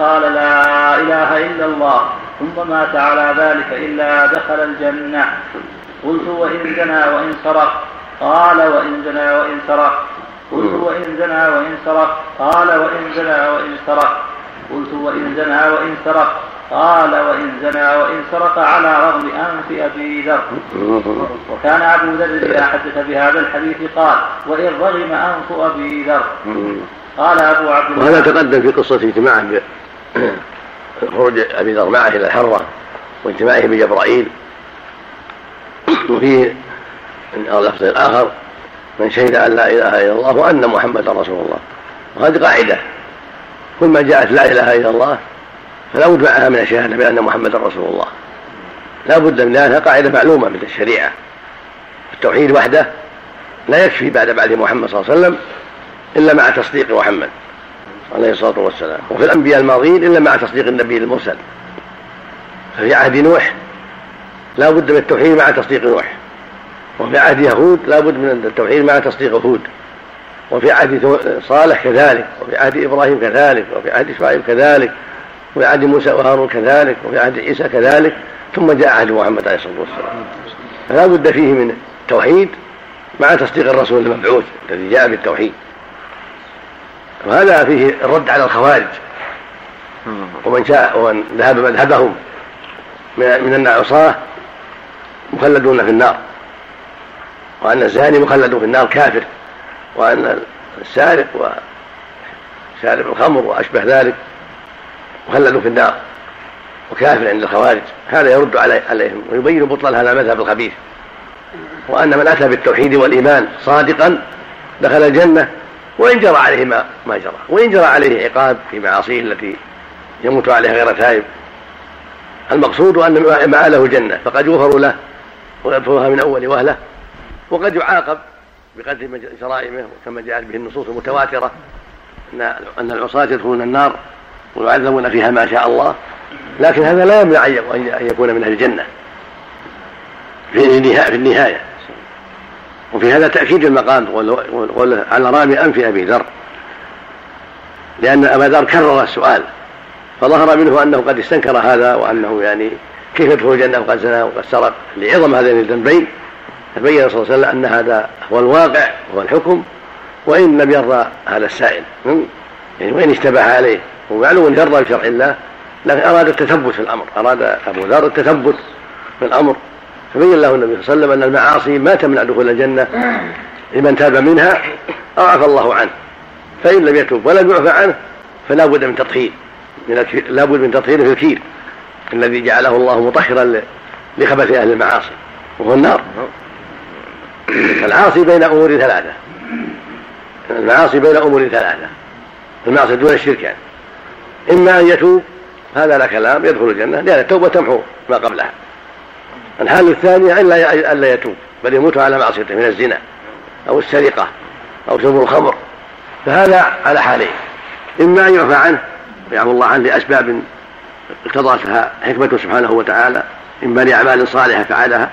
قال لا إله إلا الله ثم مات على ذلك إلا دخل الجنة. قلت وإن زنى وإن سرق. قال وإن زنى وإن سرق. قلت وإن زنى وإن سرق. قال وإن زنى وإن سرق. قلت وإن زنى وإن سرق. قال وإن زنى وإن سرق على رغم أنف أبي ذر. وكان أبو ذر إذا حدث بهذا الحديث قال وإن رغم أنف أبي ذر. قال أبو عبد الله. وهذا تقدم في قصة اجتماعه خروج أبي ذر معه إلى الحرة واجتماعه بجبرائيل. وفيه اللفظ الآخر من شهد أن لا إله إلا الله وأن محمدا رسول الله. وهذه قاعدة. كل ما جاءت لا إله إلا الله فلا بد معها من الشهادة بأن محمدا رسول الله. لا بد من لأنها قاعدة معلومة من الشريعة. التوحيد وحده لا يكفي بعد بعد محمد صلى الله عليه وسلم إلا مع تصديق محمد. عليه الصلاة والسلام. وفي الأنبياء الماضيين إلا مع تصديق النبي المرسل. ففي عهد نوح لا بد من التوحيد مع تصديق نوح. وفي عهد يهود لا بد من التوحيد مع تصديق هود. وفي عهد صالح كذلك وفي عهد إبراهيم كذلك وفي عهد إسماعيل كذلك وفي عهد موسى وهارون كذلك وفي عهد عيسى كذلك ثم جاء عهد محمد عليه الصلاة والسلام. فلا بد فيه من التوحيد مع تصديق الرسول المبعوث الذي جاء بالتوحيد. وهذا فيه الرد على الخوارج. ومن شاء ومن ذهب مذهبهم من أن العصاة مخلدون في النار. وأن الزاني مخلد في النار كافر. وأن السارق وشارب الخمر وأشبه ذلك مخلد في النار. وكافر عند الخوارج. هذا يرد عليهم ويبين بطلان هذا المذهب الخبيث. وأن من أتى بالتوحيد والإيمان صادقا دخل الجنة وإن جرى عليه ما, ما جرى. وإن جرى عليه عقاب في معاصيه التي يموت عليها غير تائب. المقصود أن مآله الجنة فقد يغفر له ويغفرها من أول وهلة وقد يعاقب بقدر جرائمه كما جاءت به النصوص المتواترة أن العصاة يدخلون النار ويعذبون فيها ما شاء الله لكن هذا لا يمنع أن يكون من أهل الجنة. في النهاية. وفي هذا تأكيد المقام قوله على رامي أنف أبي ذر. لأن أبا ذر كرر السؤال فظهر منه أنه قد استنكر هذا وأنه يعني كيف يدخل الجنة وقد زنى وقد سرق لعظم هذين الذنبين. فبين صلى الله عليه وسلم أن هذا هو الواقع وهو الحكم وإن لم يرضى هذا السائل. يعني وإن اشتبه عليه. ومعلوم يرضى بشرع الله لكن أراد التثبت في الأمر. أراد أبو ذر التثبت في الأمر. فبين له النبي صلى الله عليه وسلم أن المعاصي ما تمنع دخول الجنة. لمن تاب منها أو عفى الله عنه. فإن لم يتوب ولم يعفى عنه فلا بد من تطهير. من لا بد من تطهير في الكير الذي جعله الله مطهرا لخبث أهل المعاصي. وهو النار. العاصي بين أمور ثلاثة. المعاصي بين أمور ثلاثة. المعصية دون الشرك يعني. إما أن يتوب هذا لا كلام يدخل الجنة. لأن التوبة تمحو ما قبلها. الحال الثانية ألا ألا يتوب بل يموت على معصيته من الزنا أو السرقة أو شرب الخمر. فهذا على حالين إما أن يعفى عنه ويعفو الله عنه لأسباب اقتضتها حكمته سبحانه وتعالى إما لأعمال صالحة فعلها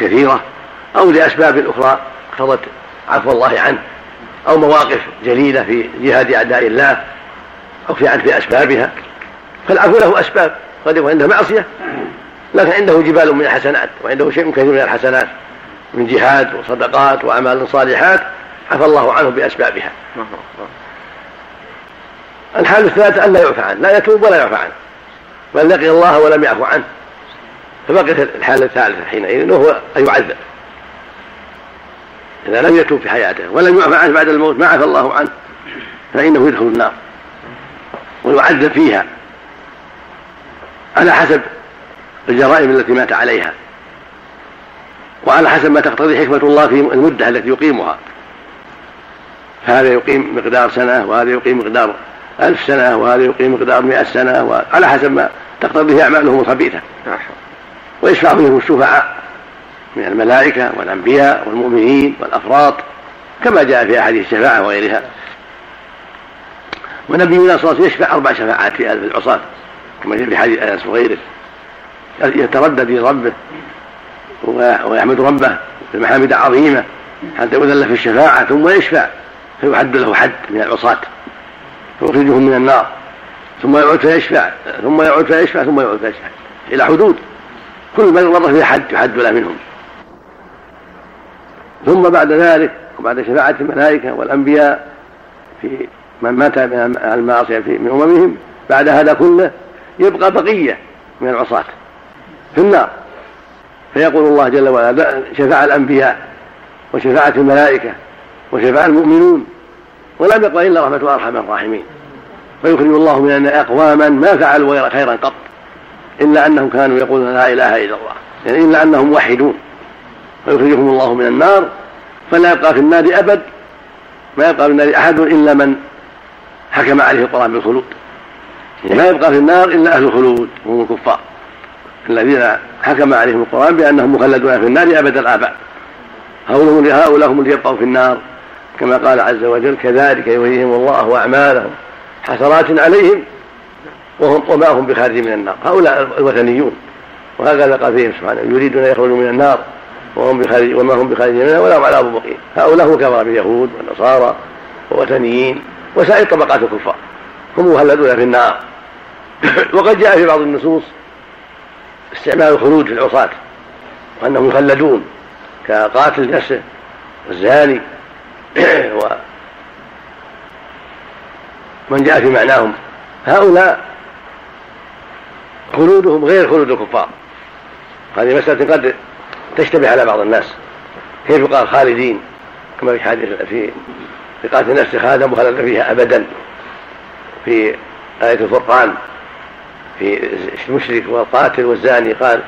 كثيرة أو لأسباب أخرى اقتضت عفو الله عنه أو مواقف جليلة في جهاد أعداء الله أو في عدل أسبابها. فالعفو له أسباب قد يكون عنده معصية لكن عنده جبال من الحسنات وعنده شيء كثير من الحسنات من جهاد وصدقات وأعمال صالحات عفى الله عنه بأسبابها. الحال الثالثة أن لا يعفى عنه لا يتوب ولا يعفى عنه بل لقي الله ولم يعفو عنه. فبقيت الحالة الثالثة حينئذ وهو أن يعذب. إذا لم يتوب في حياته ولم يعفى عنه بعد الموت ما عفى الله عنه فإنه يدخل النار ويعذب فيها. على حسب الجرائم التي مات عليها. وعلى حسب ما تقتضي حكمة الله في المدة التي يقيمها. فهذا يقيم مقدار سنة وهذا يقيم مقدار ألف سنة وهذا يقيم مقدار مئة سنة وعلى حسب ما تقتضيه أعمالهم الخبيثة. ويشفع فيهم الشفعاء من الملائكة والأنبياء والمؤمنين والأفراط كما جاء في أحاديث الشفاعة وغيرها. ونبينا صلى الله عليه وسلم يشفع أربع شفاعات في العصاة كما جاء في حديث أنس وغيره. يتردد في ربه ويحمد ربه بمحامد عظيمة حتى يذل في الشفاعة ثم يشفع فيحد له حد من العصاة فيخرجهم من النار ثم يعود فيشفع ثم يعود فيشفع ثم يعود فيشفع إلى حدود كل مرة في حد يحد له منهم. ثم بعد ذلك وبعد شفاعة الملائكة والأنبياء في من مات من المعاصي من أممهم بعد هذا كله يبقى بقية من العصاة. في النار. فيقول الله جل وعلا شفاع الأنبياء وشفاعة الملائكة وشفاع المؤمنون ولم يقل إلا رحمة أرحم الراحمين. فيخرج الله من أقواما ما فعلوا خيرا قط إلا أنهم كانوا يقولون لا إله إلا الله يعني إلا أنهم موحدون. فيخرجهم الله من النار فلا يبقى في النار أبد ما يبقى في النار أحد إلا من حكم عليه القرآن بالخلود. يعني ما يبقى في النار إلا أهل الخلود وهم الكفار. الذين حكم عليهم القرآن بأنهم مخلدون في النار أبد الآباء. هؤلاء هم اللي يبقوا في النار. كما قال عز وجل كذلك يريهم الله أعمالهم حسرات عليهم وهم وما هم بخارج من النار. هؤلاء الوثنيون. وهكذا قال فيهم سبحانه يريدون ان يخرجوا من النار وهم بخارج وما هم بخارج منها ولا هم عذاب مقيم هؤلاء هم كفر باليهود والنصارى ووثنيين وسائر طبقات الكفار. هم مخلدون في النار. وقد جاء في بعض النصوص استعمال الخلود في العصاة وأنهم مخلدون كقاتل نفسه والزاني ومن جاء في معناهم هؤلاء خلودهم غير خلود الكفار. هذه مسألة قد تشتبه على بعض الناس. كيف يقال خالدين؟ كما في حديث في في قاتل نفس خادم وخلد فيها أبدا. في آية الفرقان في المشرك والقاتل والزاني قال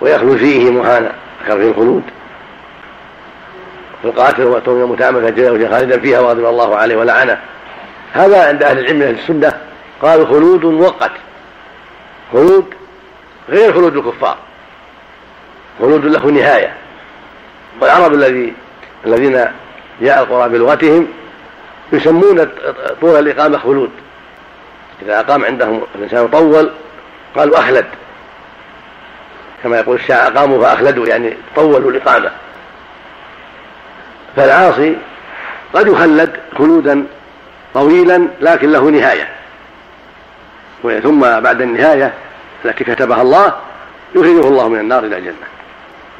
ويخلو فيه مهانا ذكر فيه الخلود. في القاتل ومن متعمدا جزاء خالدا فيها وغضب الله عليه ولعنه. هذا عند أهل العلم أهل السنة قالوا خلود مؤقت خلود غير خلود الكفار. خلود له نهاية. والعرب الذي الذين جاء القرآن بلغتهم يسمون طول الإقامة خلود. إذا أقام عندهم الإنسان طول قالوا أخلد كما يقول الشاعر أقاموا فأخلدوا يعني طولوا الإقامة. فالعاصي قد يخلد خلودا طويلا لكن له نهاية. ثم بعد النهاية التي كتبها الله يخرجه الله من النار إلى الجنة.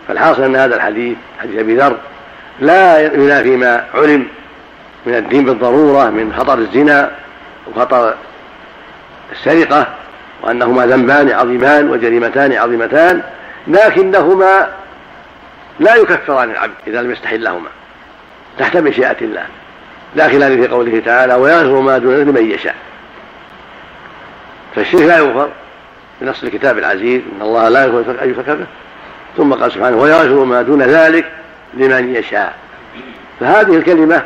فالحاصل أن هذا الحديث حديث أبي ذر لا ينافي ما علم من الدين بالضرورة من خطر الزنا وخطر السرقة. وأنهما ذنبان عظيمان وجريمتان عظيمتان لكنهما لا يكفران العبد إذا لم يستحلهما تحت مشيئة الله لا خلاف في قوله تعالى ويغفر ما دون ذلك لمن يشاء فالشرك لا يغفر بنص الكتاب العزيز إن الله لا يغفر أن يشرك به. ثم قال سبحانه ويغفر ما دون ذلك لمن يشاء فهذه الكلمة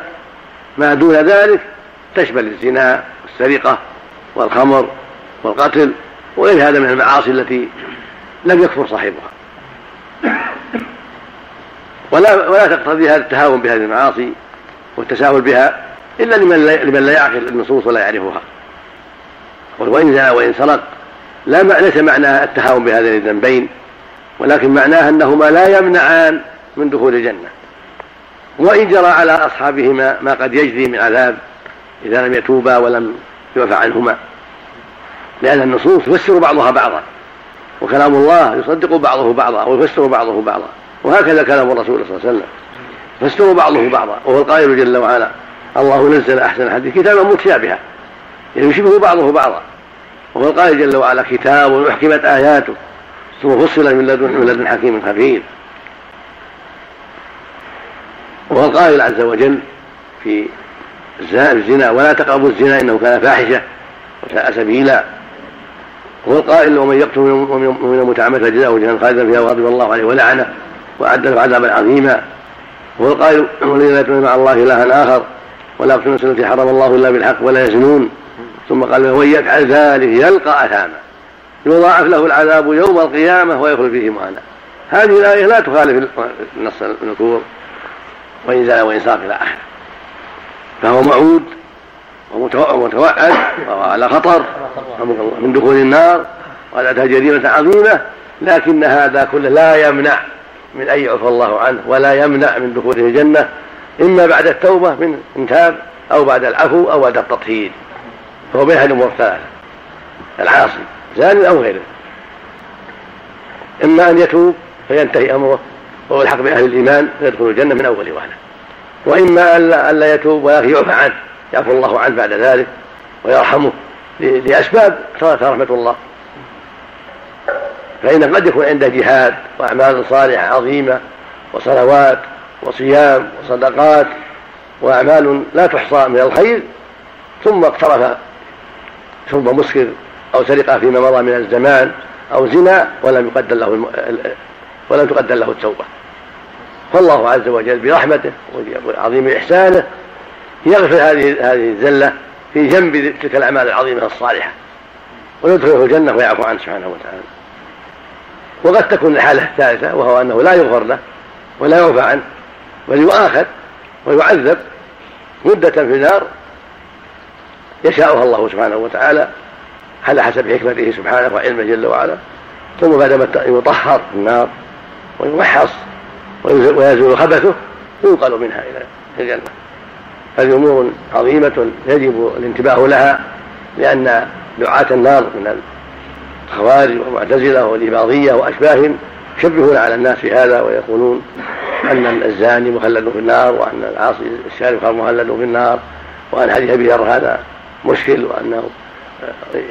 ما دون ذلك تشمل الزنا والسرقة والخمر والقتل وغير هذا من المعاصي التي لم يكفر صاحبها. ولا ولا تقتضي هذا التهاون بهذه المعاصي والتساهل بها إلا لمن لمن لا يعقل النصوص ولا يعرفها. وإن زنى وإن سرق لا ليس معنى التهاون بهذين الذنبين ولكن معناه انهما لا يمنعان من دخول الجنة. وإن جرى على أصحابهما ما قد يجري من عذاب إذا لم يتوبا ولم يعفى عنهما. لأن النصوص تفسر بعضها بعضا وكلام الله يصدق بعضه بعضا ويفسر بعضه بعضا وهكذا كلام الرسول صلى الله عليه وسلم. يفسر بعضه بعضا وهو القائل جل وعلا الله نزل أحسن الحديث كتابا متشابها يعني يشبه بعضه بعضا. وهو القائل جل وعلا كتاب أحكمت آياته ثم فصل من لدن من لدن حكيم خبير. وهو القائل عز وجل في الزنا ولا تقربوا الزنا إنه كان فاحشة وساء سبيلا. هو القائل ومن يقتل من متعمدا فجزاؤه جهنم خالدا فيها وغضب الله عليه ولعنه وأعد له عذابا عظيما. هو القائل والذين لا يدعون مع الله إلها آخر ولا يقتلون السنة التي حرم الله إلا بالحق ولا يزنون. ثم قال ومن يفعل ذلك يلقى أثاما. يضاعف له العذاب يوم القيامة ويخلد فيه مهانا. هذه الآية لا تخالف النص النكور وإن زال وإن ساق إلى آخره. فهو موعود ومتوعد وعلى خطر من دخول النار وقد اتى جريمه عظيمة لكن هذا كله لا يمنع من أن يعفى الله عنه ولا يمنع من دخوله الجنة إما بعد التوبة من إن تاب أو بعد العفو أو بعد التطهير. فهو بين هذه الأمور الثلاثة العاصي زاني أو غيره. إما أن يتوب فينتهي أمره ويلحق بأهل الإيمان فيدخل الجنة من أول وهلة. وإما ألا يتوب ولكن يعفى عنه. يعفو الله عنه بعد ذلك ويرحمه لأسباب اقتضتها رحمة الله. فإن قد يكون عنده جهاد وأعمال صالحة عظيمة وصلوات وصيام وصدقات وأعمال لا تحصى من الخير ثم اقترف شرب مسكر أو سرقة فيما مضى من الزمان أو زنا ولم يقدر له الم... ولم تقدر له التوبة. فالله عز وجل برحمته وعظيم إحسانه يغفر هذه هذه الزلة في جنب تلك الأعمال العظيمة الصالحة ويدخله الجنة ويعفو عنه سبحانه وتعالى. وقد تكون الحالة الثالثة وهو أنه لا يغفر له ولا يعفى عنه بل يؤاخذ ويعذب مدة في النار يشاءها الله سبحانه وتعالى على حسب حكمته سبحانه وعلمه جل وعلا. ثم بعد ما يطهر في النار ويمحص ويزول خبثه ينقل منها إلى الجنة. هذه أمور عظيمة يجب الانتباه لها لأن دعاة النار من الخوارج والمعتزلة والإباضية وأشباههم يشبهون على الناس في هذا ويقولون أن الزاني مخلد في النار وأن العاصي الشارب مخلد في النار وأن حديث أبي هذا مشكل وأنه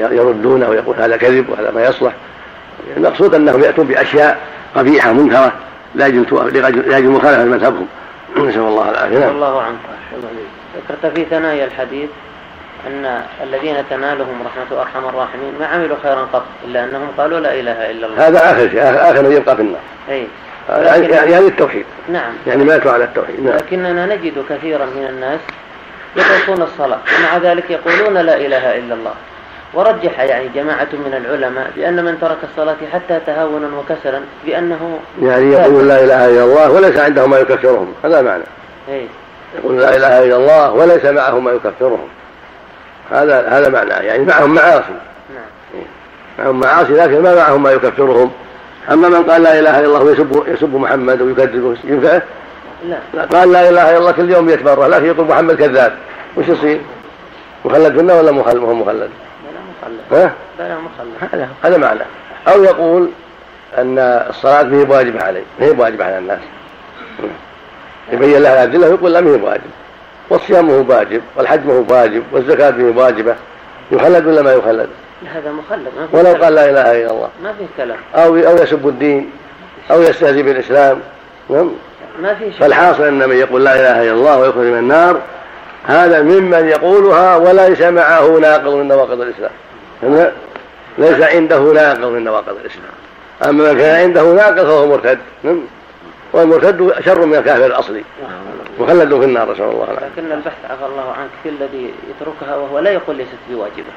يردونه ويقول هذا كذب وهذا ما يصلح. المقصود أنهم يأتون بأشياء قبيحة منكرة لا يجوز مخالفة مذهبهم نسأل الله العافية. الله عنك. ذكرت في ثنايا الحديث أن الذين تنالهم رحمة أرحم الراحمين ما عملوا خيرا قط إلا أنهم قالوا لا إله إلا الله. هذا آخر شيء آخر من يبقى في النار. أي. يعني, يعني التوحيد. نعم. يعني ماتوا على التوحيد. نعم. لكننا نجد كثيرا من الناس يتركون الصلاة ومع ذلك يقولون لا إله إلا الله. ورجح يعني جماعة من العلماء بأن من ترك الصلاة حتى تهاونا وكسلا بأنه يعني يقول لا إله إلا الله وليس عنده ما يكفرهم هذا معنى إيه؟ يقول لا إله إلا الله وليس معه ما يكفرهم هذا هذا معناه يعني معهم معاصي نعم؟ معهم معاصي لكن ما معهم ما يكفرهم أما من قال لا إله إلا الله ويسب يسب محمد ويكذبه ينفعه؟ لا قال لا إله إلا الله كل يوم يتبرع لكن يقول محمد كذاب وش يصير؟ مخلد في النار ولا مخلد؟ مخلد؟ ها؟ بلى مخلف هذا هذا معنى. أو يقول أن الصلاة ما هي بواجبة عليه ما هي بواجبة على الناس؟ يبين لها الأدلة ويقول لا ما هي بواجب. والصيام ما هو واجب والحج ما هو واجب والزكاة ما هي واجبة. يخلد ولا ما يخلد؟ هذا مخلد ما ولو قال لا إله إلا الله. ما في كلام. أو أو يسب الدين أو يستهزئ بالإسلام. نعم. ما في شيء. فالحاصل أن من يقول لا إله إلا الله ويخرج من النار هذا ممن يقولها وليس معه ناقض من نواقض الإسلام. ليس عنده ناقض من نواقض الإسلام. أما من كان عنده ناقض فهو مرتد نعم. والمرتد شر من الكافر الأصلي. مخلد في النار نسأل الله العافية. لكن البحث عفى الله عنك في الذي يتركها وهو لا يقول ليست بواجبة.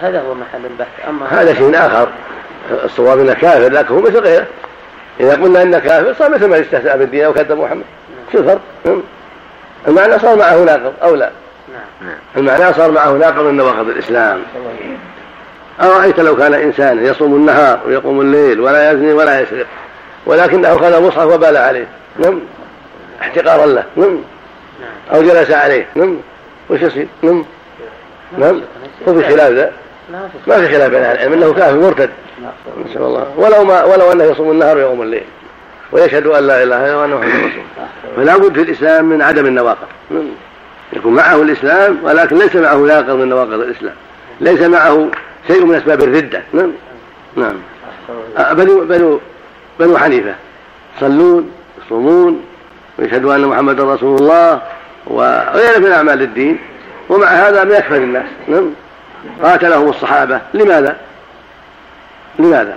هذا هو محل البحث. أما هذا شيء آخر. الصواب أنه كافر لكن هو مثل غيره. إذا قلنا أنه كافر صار مثل من استهزأ بالدين أو كذب محمد. نعم. شو الفرق؟ نعم. المعنى صار معه ناقض أو لا؟ نعم. المعنى صار معه ناقض من نواقض الإسلام. أرأيت لو كان إنسانا يصوم النهار ويقوم الليل ولا يزني ولا يسرق ولكنه خذ مصحف وبال عليه نم. احتقارا له نم. أو جلس عليه نم. وش يصير؟ نم. نعم هو في خلاف ذا. ما في خلاف بين العلم إنه كافر مرتد. نسأل الله. ولو ما ولو أنه يصوم النهار ويقوم الليل ويشهد أن لا إله إلا الله وأنه محمد رسول فلا بد في الإسلام من عدم النواقض. يكون معه الإسلام ولكن ليس معه ناقض من نواقض الإسلام. ليس معه شيء من أسباب الردة. نعم. نعم. بنو بنو بنو حنيفة. يصلون يصومون ويشهدوا أن محمدا رسول الله وغيره من أعمال الدين. ومع هذا من أكثر الناس. نعم. قاتلهم الصحابة. لماذا؟ لماذا؟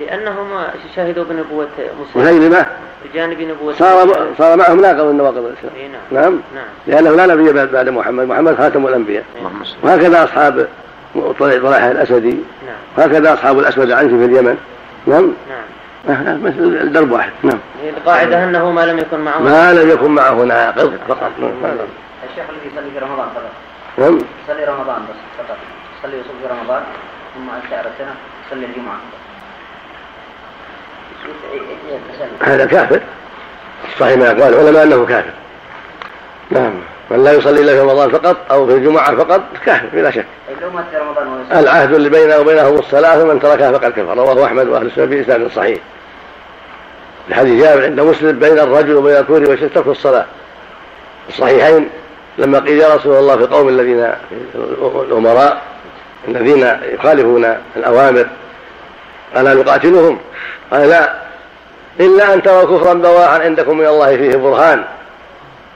لانهم شهدوا بنبوة موسى. مسيلمه بجانب نبوة صار صار معهم ناقض من نواقض الإسلام. نعم. نعم, نعم. لأنه لا نبي بعد محمد. محمد خاتم الأنبياء. وهكذا أصحاب طلحه الاسدي نعم. هكذا أصحاب الأسود العنسي في اليمن. نعم. نعم. مثل الدرب واحد. نعم. القاعدة أنه ما لم يكن معه. ما لم يكن معه ناقض فقط. نعم. الشيخ الذي يصلي في رمضان فقط. نعم. يصلي رمضان بس فقط. يصلي يصوم في رمضان ثم شهر السنة يصلي الجمعة. هذا كافر. صحيح ما يقال. العلماء أنه كافر. نعم. من لا يصلي إلا في رمضان فقط أو في الجمعة فقط كافر بلا شك. العهد اللي بينه وبينهم الصلاة فمن تركها فقد كفر رواه أحمد وأهل السنة في اسناد صحيح. الحديث جابر عند مسلم بين الرجل وبين الكفر والشرك ترك الصلاة. الصحيحين لما قيل يا رسول الله في قوم الذين الأمراء الذين يخالفون الأوامر قال نقاتلهم قال لا إلا أن تروا كفرا بواحا عندكم من الله فيه برهان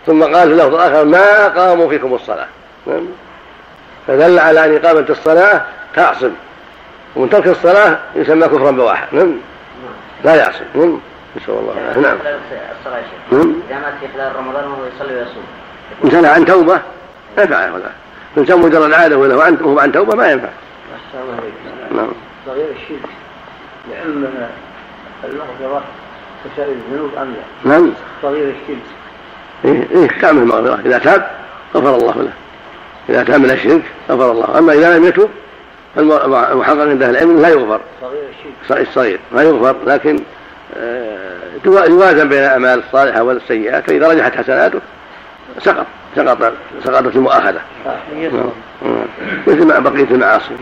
ثم قال في اللفظ الآخر ما أقاموا فيكم الصلاة. نعم. فدل على أن إقامة الصلاة تعصم ومن ترك الصلاة يسمى كفرا بواحد. نعم. لا يعصم. نعم. نسأل الله العافية. نعم. الصلاة نعم. إذا مات في خلال رمضان وهو يصلي ويصوم. إن كان عن توبة ينفع ولا إن كان مجرد عادة ولا هو عن توبة ما ينفع. نعم. صغير الشرك لأن المغفرة تساوي الذنوب أم لا؟ نعم. صغير الشرك إيه إيه كامل المغفرة إذا تاب غفر الله له. إذا تاب من الشرك غفر الله. أما إذا لم يتب المحقق عند أهل العلم لا يغفر. صغير الصغير ما يغفر لكن آه، يوازن بين الأعمال الصالحة والسيئات فإذا رجحت حسناته سقط سقط سقطت المؤاخذة. نعم. مثل ما بقية المعاصي.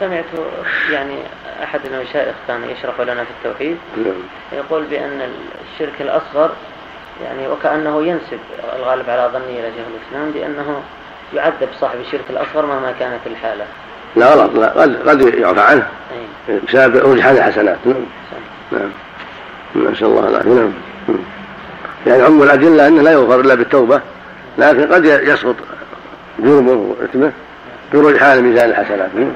سمعت يعني أحد المشايخ كان يشرح لنا في التوحيد نعم. يقول بأن الشرك الأصغر يعني وكأنه ينسب الغالب على ظني إلى شيخ الإسلام بأنه يعذب صاحب الشرك الأصغر مهما كانت الحالة. لا غلط لا قد قد يعفى عنه. بسبب رجحان الحسنات. نعم. نعم. نسأل الله العافية. نعم. يعني عم الأدلة أنه لا يغفر إلا بالتوبة لكن قد يسقط جرمه وإثمه برجحان ميزان الحسنات. نعم.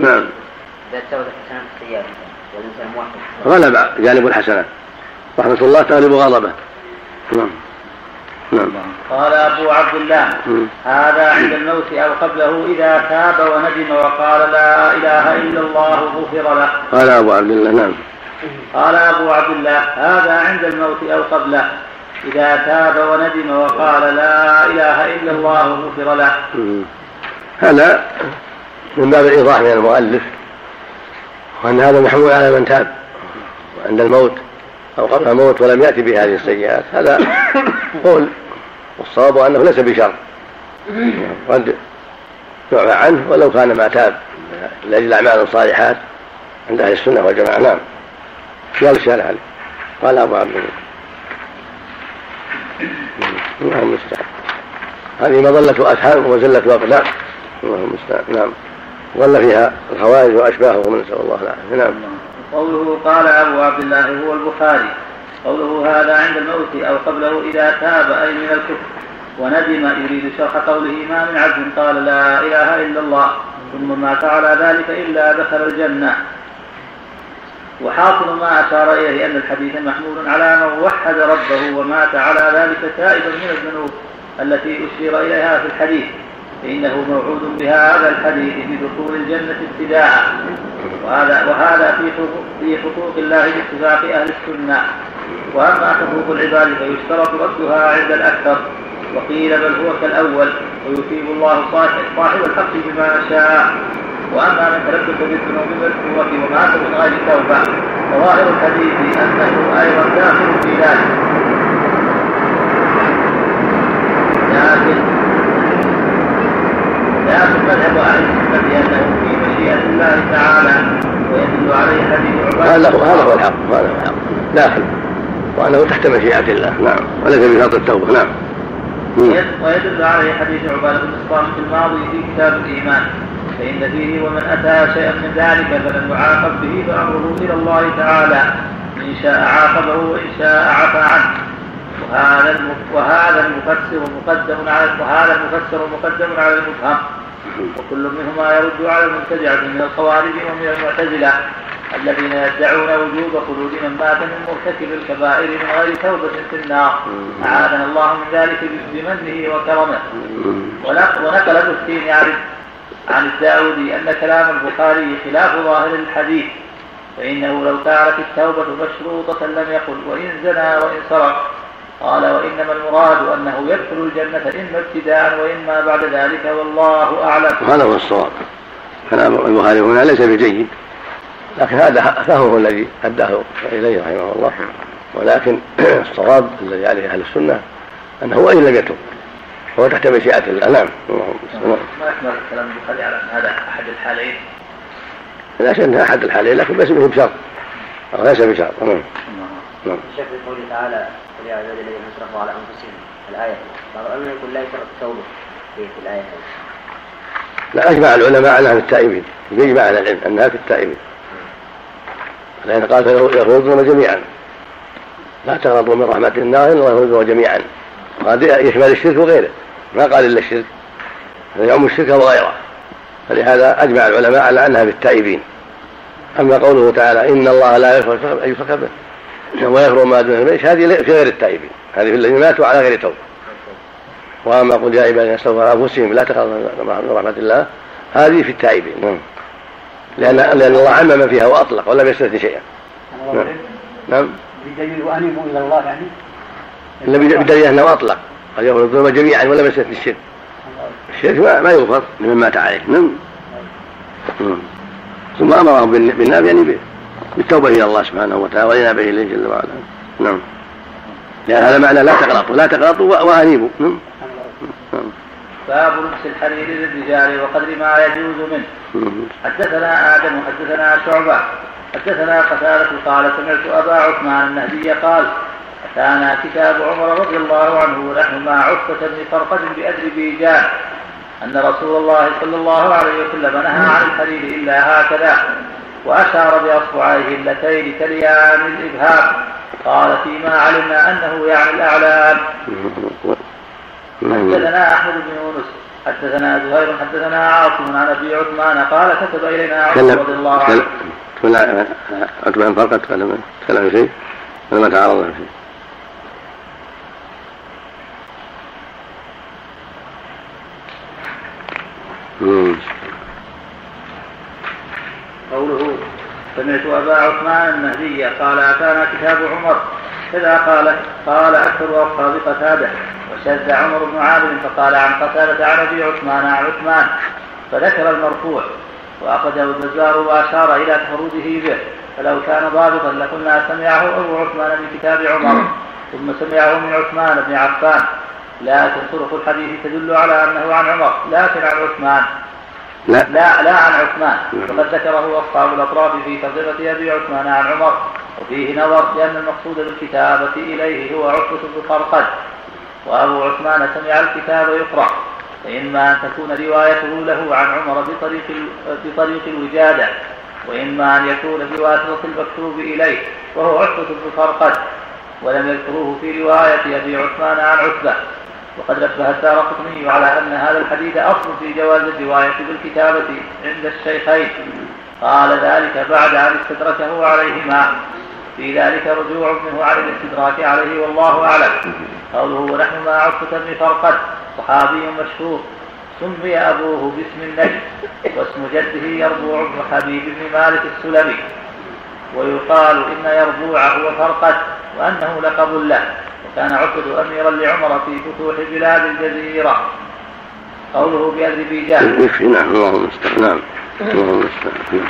نعم. غلب جانب الحسنات. رحمة الله تغلب غضبه نعم. نعم. قال أبو عبد الله هذا عند الموت أو قبله إذا تاب وندم وقال لا إله إلا الله غفر له. قال أبو عبد الله نعم. قال أبو عبد الله هذا عند الموت أو قبله إذا تاب وندم وقال لا إله إلا الله غفر له. هذا من باب الإيضاح من المؤلف وأن هذا محمول على من تاب عند الموت أو قبل موت ولم يأتي بهذه السيئات. هذا قول والصواب أنه ليس بشر. قد يعفى عنه ولو كان ما تاب لأجل الأعمال الصالحات عند أهل السنة والجماعة. نعم. قال الشارع عليه. قال أبو عبد الله المستعان. هذه مظلة أسهام وزلة أقدام الله المستعان. نعم. ظل فيها الخوارج وأشباههم نسأل الله العافية. نعم. قوله قال أبو عبد الله هو البخاري. قوله هذا عند الموت أو قبله إذا تاب أي من الكفر. وندم يريد شرح قوله ما من عبد قال لا إله إلا الله. ثم مات على ذلك إلا دخل الجنة. وحاصل ما أشار إليه أن الحديث محمول على من وحد ربه ومات على ذلك تائبا من الذنوب التي أشير إليها في الحديث. فإنه موعود بهذا الحديث بدخول الجنة ابتداء. وهذا وهذا في حقوق في حقوق الله باتفاق أهل السنة. وأما حقوق العباد فيشترط ردها عند الأكثر. وقيل بل هو كالأول ويثيب الله صاحب الحق بما شاء. وأما من تلبس بالذنوب المذكورة ومات من غير توبة فظاهر الحديث أنه أيضا داخل في ذلك. لكن لكن مذهب أهل السنة انه في مشيئة الله تعالى ويدل عليه حديث عبادة. هذا هو هذا هو الحق هذا هو الحق. داخل وأنه تحت مشيئة الله. نعم. وليس بشرط التوبة. نعم. ويدل عليه حديث عبادة بن الصامت الماضي في كتاب الإيمان. فإن فيه ومن أتى شيئا من ذلك فلم يعاقب به فأمره إلى الله تعالى. إن شاء عاقبه وإن شاء عفى عنه. وهذا وهذا المفسر مقدم على وهذا المفسر مقدم على المفهم. وكل منهما يرد على المبتدعة من الخوارج ومن المعتزلة الذين يدعون وجوب خلود من مات من مرتكب الكبائر من غير توبة في النار. أعاذنا الله من ذلك بمنه وكرمه. ونقل الدستين عن عن الداودي أن كلام البخاري خلاف ظاهر الحديث فإنه لو كانت التوبة مشروطة لم يقل وإن زنى وإن سرق قال وإنما المراد أنه يدخل الجنة إما ابتداء وإما بعد ذلك والله أعلم. هذا هو الصواب. كلام البخاري هنا ليس بجيد. لكن هذا فهمه الذي أداه إليه رحمه الله. ولكن الصواب الذي عليه أهل السنة أنه وإن لم يتب هو تحت مشيئة الله. نعم. ما يحمل كلام البخاري على أن هذا أحد الحالين؟ لا شك أنها أحد الحالين لكن ليس به بشرط. أو ليس بشرط. نعم. نعم. الشيخ في قوله تعالى يا عبادي الذين اسرفوا على أنفسهم الآية. بعض العلماء يقول لا يشرط التوبة في الآية لا أجمع العلماء على التائبين بإجماع أهل العلم أنها في التائبين لأن قال يخرجون جميعا. لا تغضوا من رحمة الله إلا يخرجون جميعا. وهذا يشمل الشرك وغيره. ما قال إلا الشرك. يعم الشرك وغيره فلهذا أجمع العلماء على أنها في التائبين أما قوله تعالى إن الله لا يشرك به. ويغفر ما دون ذلك هذه في غير التائبين. هذه في الذين ماتوا على غير توبة. وأما قل يا عبادي استغفر أنفسهم لا تخافوا من رحمة الله هذه في التائبين. نعم. لأن لأن الله عمم فيها وأطلق ولم يستثني شيئا. نعم. نعم. بدليل وانيبوا إلى الله يعني؟ إلا بدليل أنه أطلق. قد يغفر الذنوب جميعا ولم يستثني الشرك. الشرك ما يغفر لمن مات عليه. نعم, نعم. ثم أمرهم بالنار يعني بالتوبة إلى الله سبحانه وتعالى والانابه إليه جل وعلا. نعم. لأن هذا معنى لا تغلطوا لا تغلطوا وأنيبوا. نعم. باب لبس الحرير للرجال وقدر ما يجوز منه. حدثنا آدم حدثنا شعبة. حدثنا قتادة قال سمعت أبا عثمان النهدي قال اتانا كتاب عمر رضي الله عنه ونحن مع عتبة بن فرقة بأذربيجان أن رسول الله صلى الله عليه وسلم نهى عن الحرير إلا هكذا. وأشار بأصبعيه اللتين تليان الإبهام قال فيما علمنا أنه يعني الأعلام. حدثنا أحمد بن يونس حدثنا زهير حدثنا عاصم عن أبي عثمان. قال كتب إلينا عمر رضي الله عنه. تكلم عتبة عن فرقة تكلم تكلم شيء. ولا ما تعرض شيء. قوله سمعت أبا عثمان المهدي قال أتانا كتاب عمر. كذا قال قال أكثر أصحاب قتادة وشد عمر بن عامر فقال عن قتادة عن أبي عثمان عن عثمان فذكر المرفوع وأخرجه البزار وأشار إلى تفرده به. فلو كان ضابطا لقلنا سمعه أبو عثمان من كتاب عمر ثم سمعه من عثمان بن عفان. لكن طرق الحديث تدل على أنه عن عمر لكن عن عثمان. لا. لا لا عن عثمان. وقد ذكره أصحاب الأطراف في ترجمه أبي عثمان عن عمر. وفيه نظر لأن المقصود بالكتابة إليه هو عتبه بن فرقد وأبو عثمان سمع الكتاب يقرأ. فإما أن تكون روايته له عن عمر بطريق بطريق الوجادة. وإما أن يكون بواسطة المكتوب إليه. وهو عتبة بن فرقد ولم يذكروه في رواية أبي عثمان عن عتبة وقد نبه الدار قطني على أن هذا الحديث أصل في جواز الرواية بالكتابة عند الشيخين. قال ذلك بعد أن استدركه عليهما. في ذلك رجوع منه عن الاستدراك عليه والله أعلم. قوله ونحن مع عتبة بن فرقد صحابي مشهور. سمي أبوه باسم النجم واسم جده يربوع بن حبيب بن مالك السلمي. ويقال إن يربوع هو فرقد وأنه لقب له. وكان عتبة أميرا لعمر في فتوح بلاد الجزيرة. قوله بأذربيجان يكفي نعم الله المستعان. نعم الله المستعان.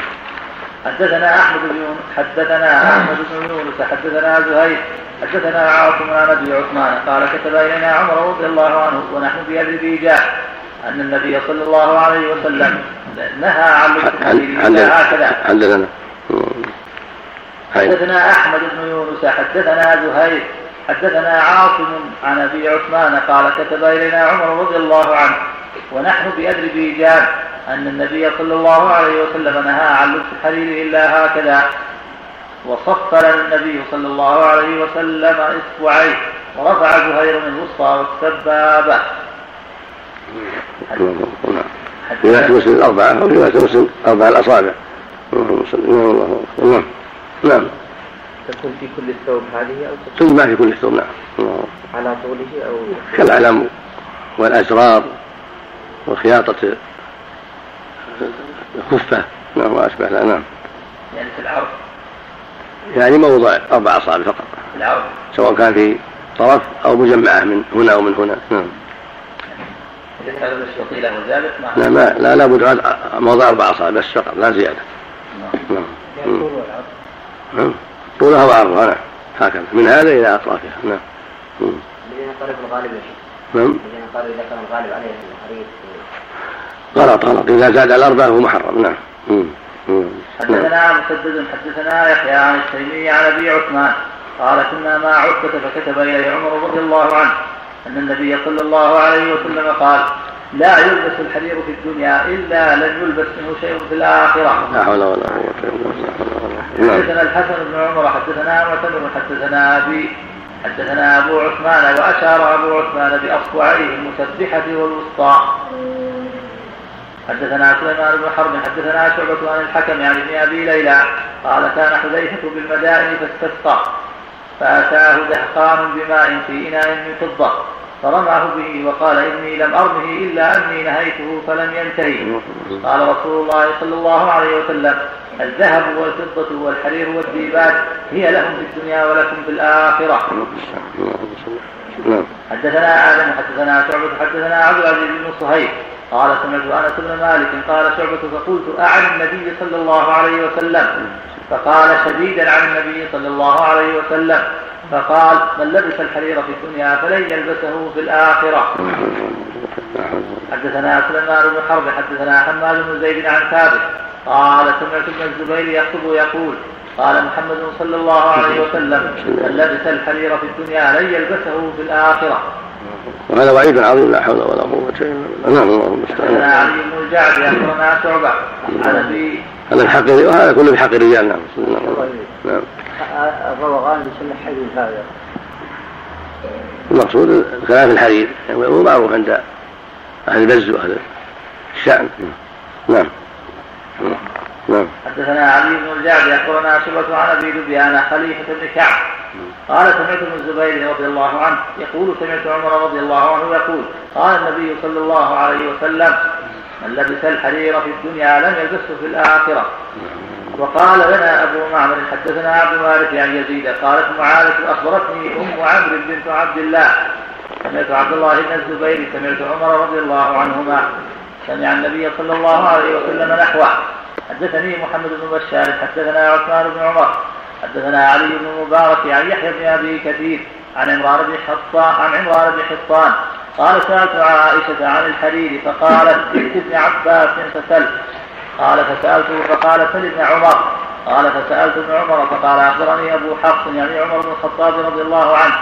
حدثنا أحمد بن حدثنا أحمد بن يونس حدثنا زهير حدثنا عاصم عن أبي عثمان قال كتب إلينا عمر رضي الله عنه ونحن باذربيجان أن النبي صلى الله عليه وسلم نهى عن لبس هكذا. حدثنا أحمد بن يونس حدثنا زهير حدثنا عاصم عن أبي عثمان قال كتب إلينا عمر رضي الله عنه ونحن باذربيجان أن النبي صلى الله عليه وسلم نهى عن لبس الحرير إلا هكذا وصف لنا النبي صلى الله عليه وسلم إصبعيه ورفع زهير من الوسطى والسبابة. رواية مسلم الأربعة أو رواية مسلم أربع الأصابع. نعم نعم. تكون في كل الثوب هذه أو تكون ما في كل الثوب نعم. على طوله أو كالعلم والأزرار وخياطة خفة نعم وأشبه لا نعم. يعني في العرض؟ يعني موضع أربع أصابع فقط. في العرض؟ سواء كان في طرف أو مجمعة من هنا أو من هنا نعم. لا ما لا لابد موضع أربع أصابع بس فقط لا زيادة. نعم. نعم, نعم. طولها وعرضها نعم هكذا. من هذا إلى أطرافها. نعم. طريق الغالب يا شيخ؟ نعم. الذين قالوا إذا كان الغالب عليه الحديث غلط غلط. إذا زاد على اربعه هو محرم. نعم. حدثنا مسدد حدثنا يحيى عن التيمي عن أبي عثمان. قال كنا مع عتبة فكتب إليه عمر رضي الله عنه أن النبي صلى الله عليه وسلم قال لا يلبس الحرير في الدنيا إلا لن يلبس منه شيء في الآخرة. لا حول ولا قوة إلا بالله. حدثنا الحسن بن عمر حدثنا معتمر حدثنا أبي حدثنا أبو عثمان وأشار أبو عثمان بأصبعيه المسبحة والوسطى. حدثنا سليمان بن حرب حدثنا شعبة عن الحكم عن ابن أبي ليلى قال كان حذيفة بالمدائن فاستسقى فأتاه دهقان بماء في إناء من فضة فرماه به وقال إني لم أرمه إلا أني نهيته فلم ينتهي. قال رسول الله صلى الله عليه وسلم الذهب والفضة والحرير والديباج هي لهم في الدنيا ولكم في الآخرة. نعم. حدثنا آدم حدثنا شعبة حدثنا عبد العزيز بن صهيب. قال سمعت أنس بن مالك قال شعبة فقلت أعن النبي صلى الله عليه وسلم؟ فقال شديدا عن النبي صلى الله عليه وسلم. فقال من لبس الحرير في الدنيا فلن يلبسه في الآخرة. حدثنا سليمان بن حرب حدثنا حماد بن زيد عن ثابت. قال سمعت ابن الزبير يخطب يقول قال محمد صلى الله عليه وسلم من لبس الحرير في الدنيا لن يلبسه في الآخرة. وهذا وعيد عظيم لا حول ولا قوة إلا بالله. نعم الله المستعان. حدثنا علي بن الجعد أخبرنا شعبة. عن أبي هذا الحق وهذا كله بحق الرجال نعم نعم. الروغان بسم الحديث هذا. المقصود خلاف الحرير هو معروف عند أهل البز وأهل الشأن. نعم. نعم. حدثنا علي بن الجعد اخبرنا شبة عن أبي لبيان خليفة بن كعب. قال سمعت ابن الزبير رضي الله عنه يقول سمعت عمر رضي الله عنه يقول قال النبي صلى الله عليه وسلم من لبس الحرير في الدنيا لم يلبسه في الآخرة وقال لنا أبو معمر حدثنا عبد المالك عن يزيد قالت معاذة أخبرتني أم عمرو بنت عبد الله. سمعت عبد الله بن الزبير سمعت عمر رضي الله عنهما. سمع النبي صلى الله عليه وسلم نحوه. حدثني محمد بن بشار حدثنا عثمان بن عمر حدثنا علي بن المبارك عن يحيى بن أبي كثير عن عمران بن حطان عن عمران بن حطان قال سألت عائشة عن الحرير فقالت ائت ابن عباس فسل. قال فسالته فقال سل ابن عمر. قال فسألت ابن عمر فقال أخبرني أبو حفص يعني عمر بن الخطاب رضي الله عنه.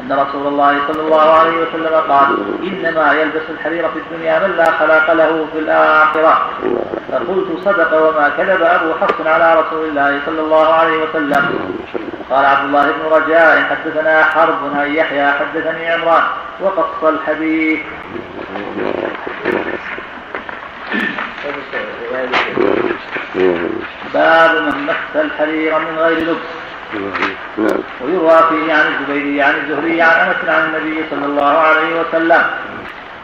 أن رسول الله صلى الله عليه وسلم قال إنما يلبس الحرير في الدنيا من لا خلاق له في الآخرة. فقلت صدق وما كذب أبو حفص على رسول الله صلى الله عليه وسلم. قال عبد الله بن رجاء حدثنا حرب عن يحيى حدثني عمران. وقص الحديث. باب من مس الحرير من غير لبس. نعم. ويروى فيه عن الزبيري عن الزهري عن أنس عن النبي صلى الله عليه وسلم.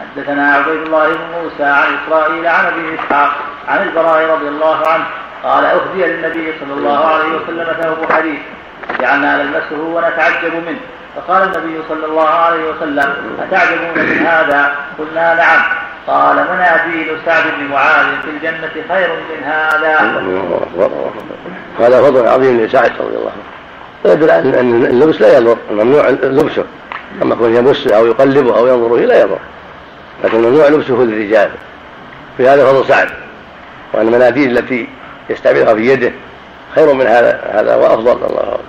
حدثنا عبيد الله بن موسى عن إسرائيل عن أبي إسحاق عن البراء رضي الله عنه. قال اهدي للنبي صلى الله عليه وسلم ثوب حديث. جعلنا نلمسه ونتعجب منه. فقال النبي صلى الله عليه وسلم أتعجبون من هذا؟ قلنا نعم. قال مناديل سعد بن معاذ في الجنة خير من هذا؟ الله أكبر. هذا فضل عظيم لسعد رضي الله عنه. ويدل على ان اللبس لا يضر. ممنوع لبسه. أما كون يمسه أو يقلبه أو ينظر فيه لا يضر. لكن ممنوع لبسه للرجال في هذا فضل سعد وأن المناديل التي يستعملها في يده خير من هذا هذا وأفضل. الله اكبر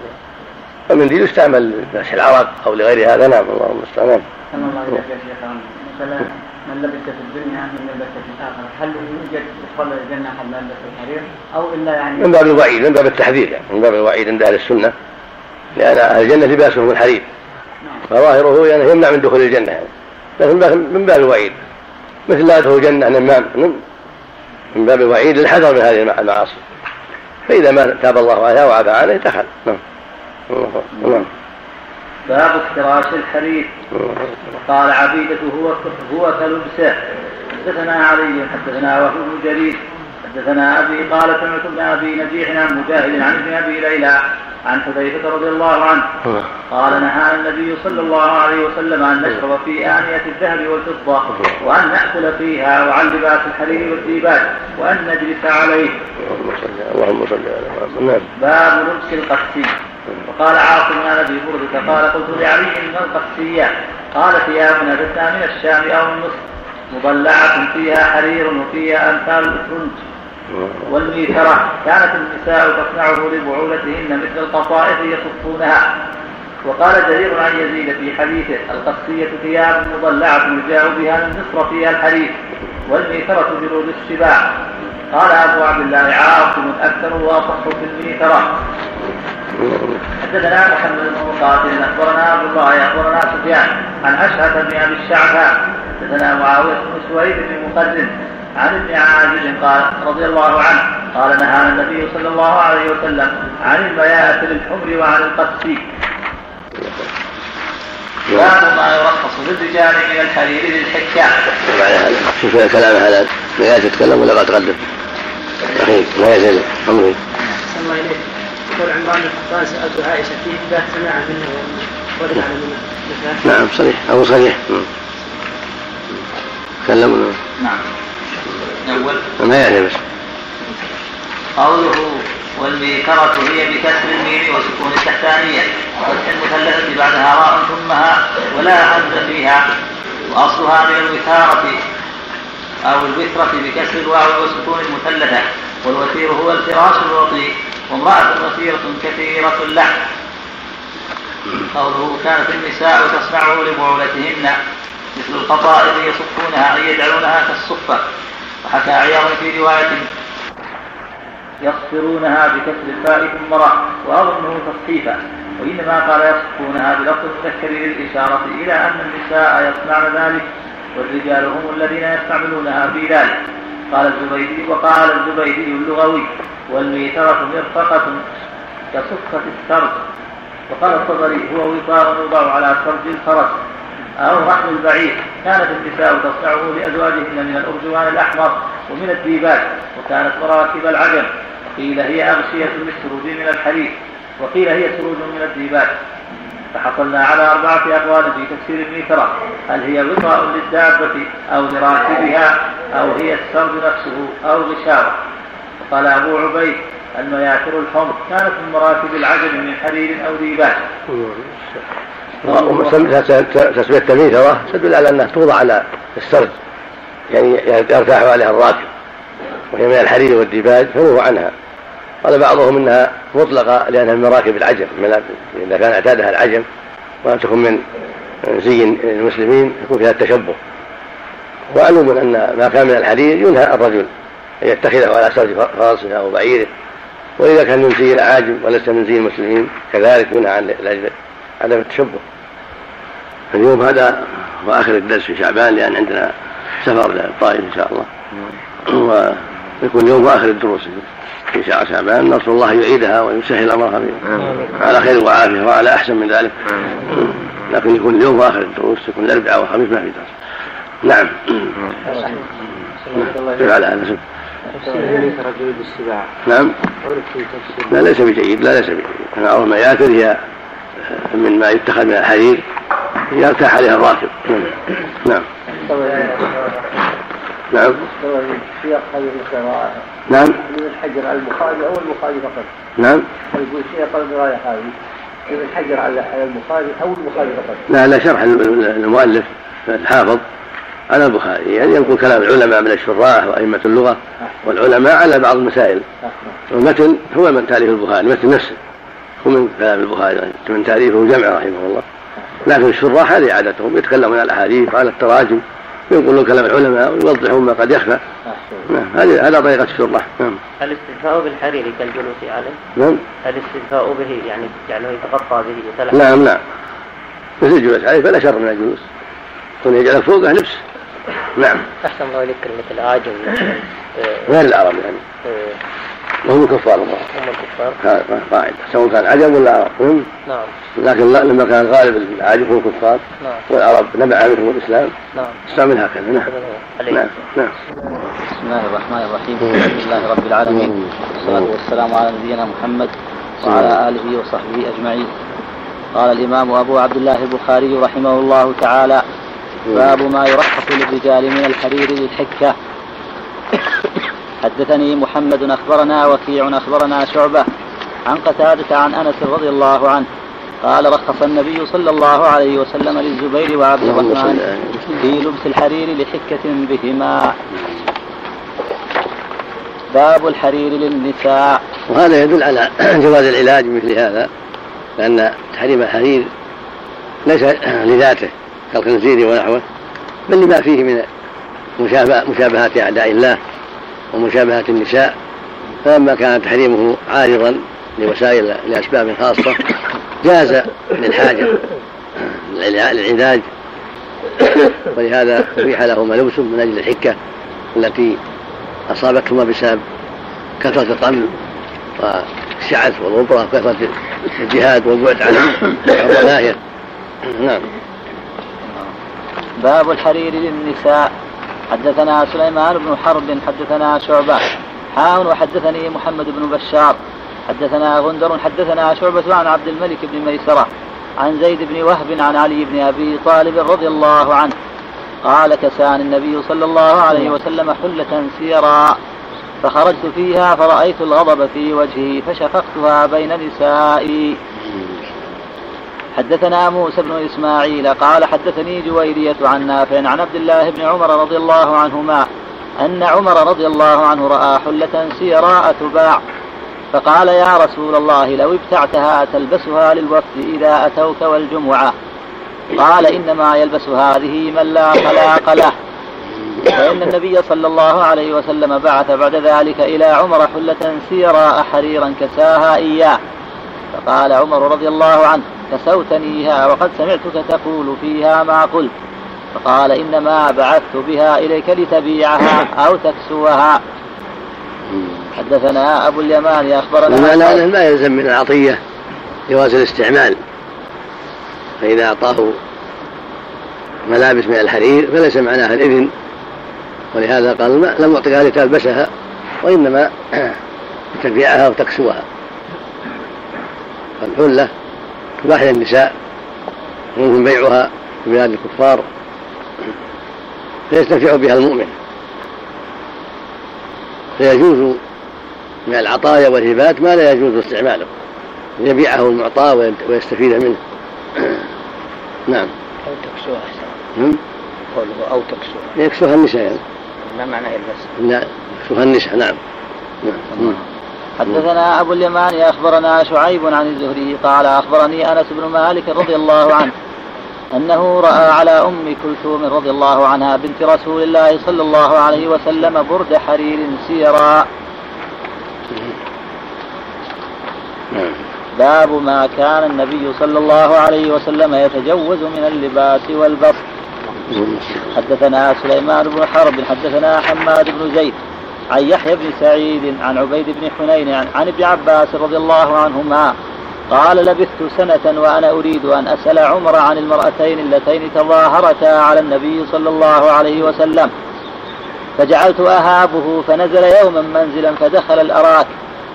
فالمنديل يستعمل لمسح العرق أو لغير هذا. نعم الله المستعان. الله إليك يا شيخ مثلا من لبس في الدنيا من لبس في الآخرة هل يوجد يدخل الجنة حتى لبس الحرير؟ أو إلا يعني من باب الوعيد من باب التحذير. يعني من باب الوعيد عند أهل السنة. لأن أهل الجنه لباسهم الحرير فظاهره يعني يمنع من دخول الجنة يعني. لكن من باب الوعيد. مثل لا يدخل الجنة نمام من باب الوعيد للحذر من هذه المعاصي. فإذا ما تاب الله عليها وعفى عليه دخل. نعم. نعم. باب افتراش الحرير. وقال عبيدة هو هو كلبسه. حدثنا علي حدثنا وهو بن جرير. حدثنا أبي قال سمعت ابن أبي نجيح عن مجاهد عن ابن أبي ليلى عن حذيفة رضي الله عنه. قال نهى النبي صلى الله عليه وسلم أن نشرب في آنية الذهب والفضة وأن نأكل فيها وعن لباس الحرير والديباج وأن نجلس عليه. اللهم صل على محمد. باب لبس القسي وقال عاصم عن أبي بردة قال قلت لعلي ما القسيه قال ثيابنا تتنا من الشام أو من مصر مضلعة فيها حرير وفيها أمثال الفرنج. والميسرة كانت النساء تصنعه لبعولتهن مثل القصائد يصفونها. وقال جرير عن يزيد في حديثه القصية ثياب مضلعة يجاء بها من مصر فيها الحرير والميسرة جلود السباع قال أبو عبد الله عاصم أكثر وأصح في الميسرة حدثنا محمد بن مقاتل أخبرنا عبد الله أخبرنا سفيان عن اشهد بن أبي الشعثاء. حدثنا معاوية بن سويد بن مقدم عن ابن عازب قال رضي الله عنه قال نهانا النبي صلى الله عليه وسلم عن البيات للحمر وعن القدس. باب ما يرخص للرجال من الحرير للحكام. شوف كلام هذا لا يتكلم ولا قد تقدم. أخي لا يزال امري. الله اليك يقول عمران القطان سالت عائشة في إثبات سماع منه ورد على منه. نعم صريح أو صريح تكلم نعم. اول ما يعني بس. قوله والميكرة هي بكسر الميم وسكون التحتانية وفتح المثلثة بعدها راء ثم هاء ولا همز فيها. وأصلها من الوثارة أو الوثرة بكسر الواو وسكون المثلثة. والوثير هو الفراش الوطي وامرأة وثيرة كثيرة اللحم قوله كانت النساء تصنعه لبعولتهن مثل القطائر يصفونها أي يجعلونها كالصفة. وحكى عياض في رواية يصفرونها بكسر الفاء ثم راء وأظنه تصحيفا وإنما قال يصفونها بلفظ المذكر للإشارة إلى أن النساء يصنعن ذلك والرجال هم الذين يستعملونها في ذلك. قال الزبيدي وقال الزبيدي اللغوي والميترة مرفقة كصفة السرج وقال الطبري هو وطاء يوضع على سرج الفرس. أو رحل البعير كانت النساء تصنعه لأزواجهن من الأرجوان الأحمر ومن الديباج وكانت مراكب العجم. قيل هي أغشية للسروج من الحرير وقيل هي سروج من الديباج. فحصلنا على أربعة أقوال في تفسير الميثرة هل هي وطاء للدابة أو لراكبها أو هي السرج نفسه أو غشاوة؟ وقال أبو عبيد المياتر الحمر. كانت من مراكب العجل من حرير أو ديباج. تسمية الميترة تدل على أنها توضع على السرد يعني يرتاح عليها الراكب وهي من الحرير والديباج فنهوا عنها. قال بعضهم إنها مطلقة لأنها من مراكب العجم إذا كان أعتادها العجم ولم تكن من زي المسلمين يكون فيها التشبه. معلوم أن ما كان من الحرير ينهى الرجل أن يتخذه على سرج فرسه أو بعيره. وإذا كان من زي العاجم وليس من زي المسلمين كذلك ينهى عن عدم التشبه. اليوم هذا هو اخر الدرس في شعبان لأن عندنا سفر للطائف إن شاء الله. ويكون يوم اخر الدروس في شهر شعبان. نرجو الله يعيدها ويسهل أمرها على خير وعافية وعلى أحسن من ذلك. لكن يكون اليوم اخر الدروس يكون الاربعاء والخميس ما في درس. نعم. على هذا نعم. لا ليس بجيد لا ليس بجيد. أنا ارى المياتر هي من ما يتخذ من الحرير يرتاح عليها الراكب. نعم. نعم. سياق هذه القراءة نعم. من الحجر على البخاري أو البخاري فقط نعم. يقول سياق القراءة هذه من الحجر على البخاري أو البخاري فقط لا لا شرح المؤلف الحافظ على البخاري. يعني ينقل كلام العلماء من الشراح وأئمة اللغة والعلماء على بعض المسائل. والمتن هو من تأليف البخاري المتن نفسه. هو من كلام البخاري من تأليفه جمع رحمه الله. لكن الشراح هذه عادتهم يتكلمون عن الأحاديث وعلى التراجم ينقلون كلام العلماء ويوضحون ما قد يخفى. نعم هذه هذا طريقة الشرح نعم. الاستنفاء بالحرير كالجلوس عليه؟ نعم. الاستنفاء به يعني جعله يتغطى به يتلحق نعم نعم. مثل الجلوس عليه فلا شر من الجلوس. كون يجعل فوقه لبس. نعم. أحسن الله إليك كلمة العاجم غير العرب يعني. إيه. وهم الكفار هم الكفار قاعدة سواء كان عجم ولا عرب نعم. لكن لما كان غالب العجم هم الكفار. نعم. والعرب نبع منهم الإسلام. نعم. استعمل هكذا. نعم. نعم. نعم. بسم الله الرحمن الرحيم. الحمد لله رب العالمين. والصلاة والسلام على نبينا محمد وعلى آله وصحبه أجمعين. قال الإمام أبو عبد الله البخاري رحمه الله تعالى باب ما يرخص للرجال من الحرير للحكة. حدثني محمد أخبرنا وكيع أخبرنا شعبة عن قتادة عن أنس رضي الله عنه قال رخص النبي صلى الله عليه وسلم للزبير وعبد الرحمن في لبس الحرير لحكة بهما. باب الحرير للنساء. وهذا يدل على جواز العلاج بمثل هذا لأن تحريم الحرير ليس لذاته كالخنزير ونحوه بل لما فيه من مشابهة أعداء الله. ومشابهة النساء فلما كان تحريمه عارضا لوسائل لأسباب خاصة جاز للحاجة للعلاج. ولهذا أبيح لهما لبس من أجل الحكة التي أصابتهما بسبب كثرة الطمل والشعث والغبرة وكثرة الجهاد والبعد عن الرناية نعم. باب الحرير للنساء. حدثنا سليمان بن حرب حدثنا شعبة. حاون وحدثني محمد بن بشار. حدثنا غندر حدثنا شعبة عن عبد الملك بن ميسرة. عن زيد بن وهب عن علي بن أبي طالب رضي الله عنه. قال كسان النبي صلى الله عليه وسلم حلة سيرا فخرجت فيها فرأيت الغضب في وجهي فشفقتها بين نسائي. حدثنا موسى بن إسماعيل قال حدثني جويرية عن نافع عن عبد الله بن عمر رضي الله عنهما أن عمر رضي الله عنه رأى حلة سيراء تباع. فقال يا رسول الله لو ابتعتها تلبسها للوفد إذا أتوك والجمعة. قال إنما يلبس هذه من لا خلاق له. فإن النبي صلى الله عليه وسلم بعث بعد ذلك إلى عمر حلة سيراء حريرا كساها إياه. فقال عمر رضي الله عنه كسوتنيها وقد سمعتك تقول فيها ما قلت. فقال إنما بعثت بها إليك لتبيعها أو تكسوها. حدثنا أبو اليمان أخبرنا المعنى ما يلزم من العطية جواز الاستعمال. فإذا أعطاه ملابس من الحرير فليس معناها الإذن. ولهذا قال لم أعطيها لتلبسها وإنما تبيعها وتكسوها فالحلة تباح للنساء وممكن بيعها في بلاد الكفار فيستنفع بها المؤمن. فيجوز من العطايا والهبات ما لا يجوز استعماله. يبيعه المعطى ويستفيد منه. نعم. أو تكسوها أحسن. قوله أو تكسوها. يكسوها النساء يعني. ما معنى يلبس؟ لا يكسوها النساء نعم. نعم. حدثنا أبو اليمان أخبرنا شعيب عن الزهري قال أخبرني أنس بن مالك رضي الله عنه أنه رأى على أم كلثوم رضي الله عنها بنت رسول الله صلى الله عليه وسلم برد حرير سيرا. باب ما كان النبي صلى الله عليه وسلم يتجوز من اللباس والبسط حدثنا سليمان بن حرب حدثنا حماد بن زيد عن يحيى بن سعيد عن عبيد بن حنين عن, عن ابن عباس رضي الله عنهما قال لبثت سنة وأنا أريد أن أسأل عمر عن المرأتين اللتين تظاهرتا على النبي صلى الله عليه وسلم. فجعلت أهابه فنزل يوما منزلا فدخل الأراك.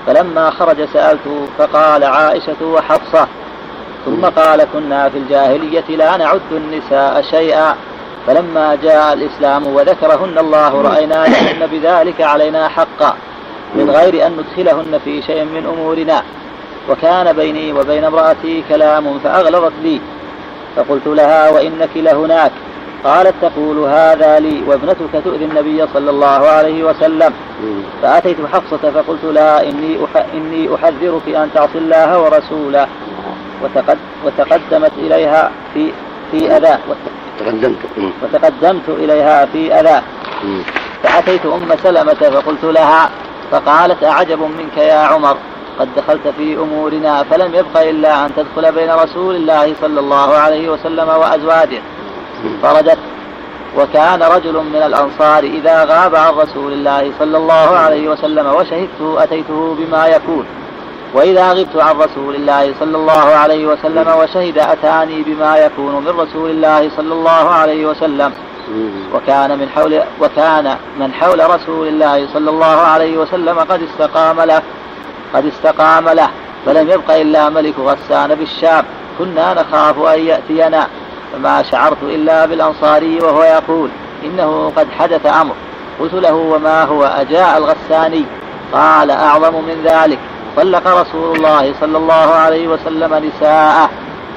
فلما خرج سألته فقال عائشة وحفصة ثم قال كنا في الجاهلية لا نعد النساء شيئا. فلما جاء الإسلام وذكرهن الله رأينا لهن بذلك علينا حقا من غير أن ندخلهن في شيء من أمورنا. وكان بيني وبين امرأتي كلام فأغلظت لي. فقلت لها وإنك لهناك. قالت تقول هذا لي وابنتك تؤذي النبي صلى الله عليه وسلم. فأتيت حفصة فقلت لها إني إني أحذرك أن تعصي الله ورسوله. وتقد وتقدمت إليها في في أذى. تقدمت. وتقدمت إليها في أذى. فأتيت أم سلمة فقلت لها فقالت أعجب منك يا عمر. قد دخلت في أمورنا فلم يبق إلا أن تدخل بين رسول الله صلى الله عليه وسلم وأزواجه. فردت وكان رجل من الأنصار إذا غاب عن رسول الله صلى الله عليه وسلم وشهدته أتيته بما يكون. وإذا غبت عن رسول الله صلى الله عليه وسلم وشهد أتاني بما يكون من رسول الله صلى الله عليه وسلم. وكان من حول وكان من حول رسول الله صلى الله عليه وسلم قد استقام له قد استقام له فلم يبق إلا ملك غسان بالشام. كنا نخاف أن يأتينا فما شعرت إلا بالأنصاري وهو يقول إنه قد حدث أمر قلت له وما هو؟ أجاء الغساني. قال أعظم من ذلك. طلق رسول الله صلى الله عليه وسلم نساءه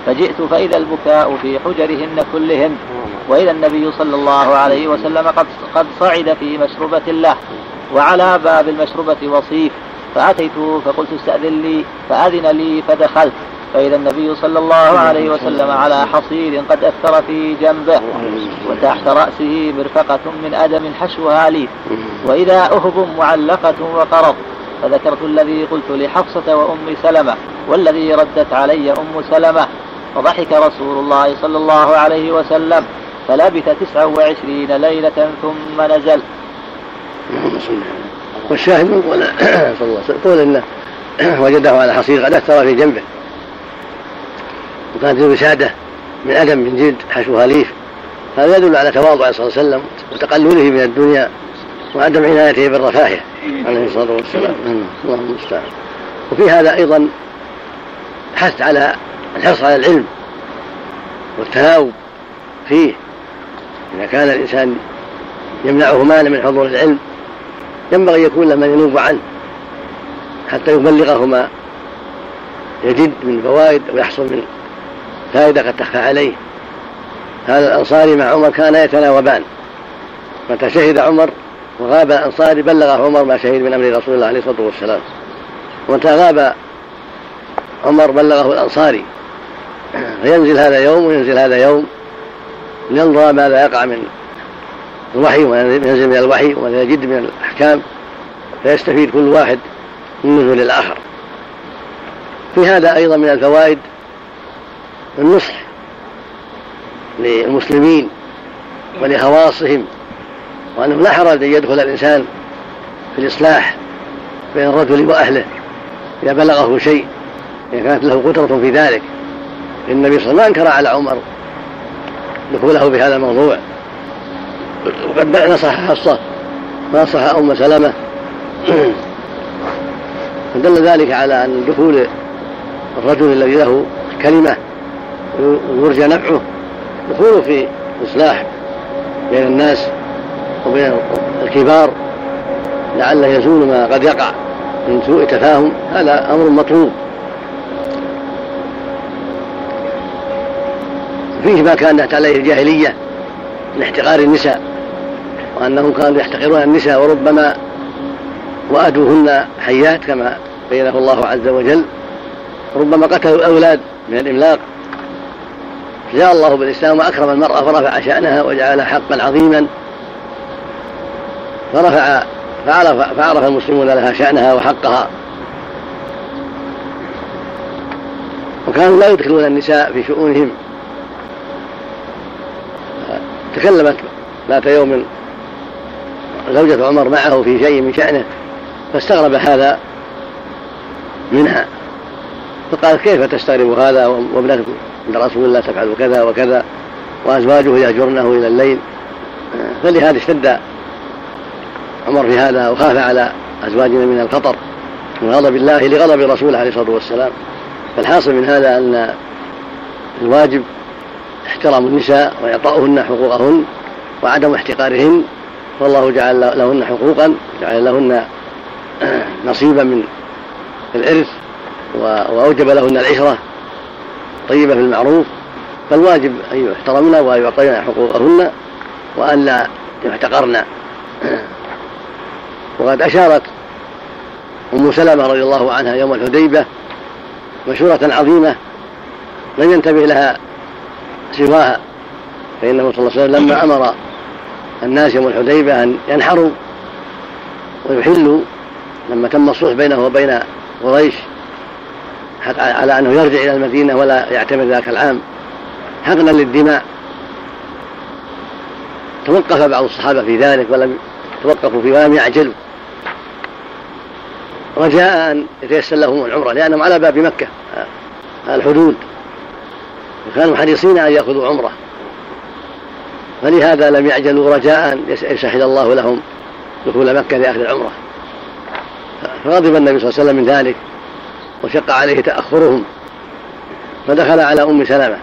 فجئت فإذا البكاء في حجرهن كلهن. وإذا النبي صلى الله عليه وسلم قد قد صعد في مشربة له. وعلى باب المشربة وصيف فأتيته فقلت استأذن لي فأذن لي فدخلت. فإذا النبي صلى الله عليه وسلم على حصير قد أثر في جنبه. وتحت رأسه مرفقة من أدم حشوها لي. وإذا أهب معلقة وقرض. فذكرت الذي قلت لحفصة وأم سلمة والذي ردت علي أم سلمة فضحك رسول الله صلى الله عليه وسلم فلبث تسعا وعشرين ليلة ثم نزل. والشاهد من قول صلى الله عليه وسلم انه وجده على حصير قد أثر في جنبه. وكانت الوساده من أدم من جلد حشوها ليف. هذا يدل على تواضع صلى الله عليه وسلم وتقلله من الدنيا. وعدم عنايته بالرفاهية عليه الصلاة والسلام. اللهم المستعان. وفي هذا أيضا حث على الحرص على العلم والتناوب فيه. إذا كان الإنسان يمنعه مال من حضور العلم ينبغي يكون له من ينوب عنه حتى يبلغه ما يجد من فوائد ويحصل من فائدة قد تخفى عليه. هذا الأنصاري مع عمر كان يتناوبان. متى شهد عمر وغاب الأنصاري بلغه عمر ما شهد من أمر رسول الله عليه الصلاة والسلام. ومتى غاب عمر بلغه الأنصاري. فينزل هذا يوم وينزل هذا يوم لينظر ماذا يقع من الوحي وما ينزل من الوحي وما يجد من الأحكام. فيستفيد كل واحد من نزول الآخر. في هذا أيضا من الفوائد النصح للمسلمين ولخواصهم. وأنه لا حرج أن يدخل الإنسان في الإصلاح بين الرجل وأهله إذا بلغه شيء إذا كانت له قدرة في ذلك. النبي صلى الله عليه وسلم ما أنكر على عمر دخوله بهذا الموضوع. وقد نصح حصة ونصح أم سلمة. فدل ذلك على أن دخول الرجل الذي له كلمة ويرجى نفعه دخوله في إصلاح بين الناس. وبين الكبار لعله يزول ما قد يقع من سوء تفاهم هذا أمر مطلوب. فيه ما كانت عليه الجاهلية من احتقار النساء وأنهم كانوا يحتقرون النساء وربما وأدوهن حيات كما بينه الله عز وجل ربما قتلوا الأولاد من الإملاق. جاء الله بالإسلام وأكرم المرأة فرفع شأنها وجعلها حقا عظيما. فرفع فعرف, فعرف المسلمون لها شأنها وحقها. وكانوا لا يدخلون النساء في شؤونهم. تكلمت ذات يوم زوجة عمر معه في شيء من شأنه فاستغرب هذا منها. فقال كيف تستغرب هذا وابنتك عند رسول الله تفعل كذا وكذا وأزواجه يهجرنه إلى الليل؟ فلهذا اشتد عمر في هذا وخاف على أزواجنا من الخطر من غضب الله لغضب رسوله عليه الصلاة والسلام. فالحاصل من هذا أن الواجب احترام النساء وإعطاؤهن حقوقهن وعدم احتقارهن والله جعل لهن حقوقا جعل لهن نصيبا من الإرث وأوجب لهن العشرة طيبة في المعروف. فالواجب أن يحترمن وأن يعطين حقوقهن وأن لا يحتقرن. وقد أشارت أم سلمة رضي الله عنها يوم الحديبة مشورة عظيمة لم ينتبه لها سواها فإنه صلى الله عليه وسلم لما أمر الناس يوم الحديبة أن ينحروا ويحلوا لما تم الصلح بينه وبين قريش على أنه يرجع إلى المدينة ولا يعتمد ذاك العام حقنا للدماء. توقف بعض الصحابة في ذلك ولم توقفوا فيه ولم يعجلوا رجاء أن يتيسر لهم العمرة لأنهم على باب مكة الحدود. وكانوا حريصين أن يأخذوا عمرة. فلهذا لم يعجلوا رجاء يسهل الله لهم دخول مكة لأخذ العمرة. فغضب النبي صلى الله عليه وسلم من ذلك وشق عليه تأخرهم. فدخل على أم سلمة.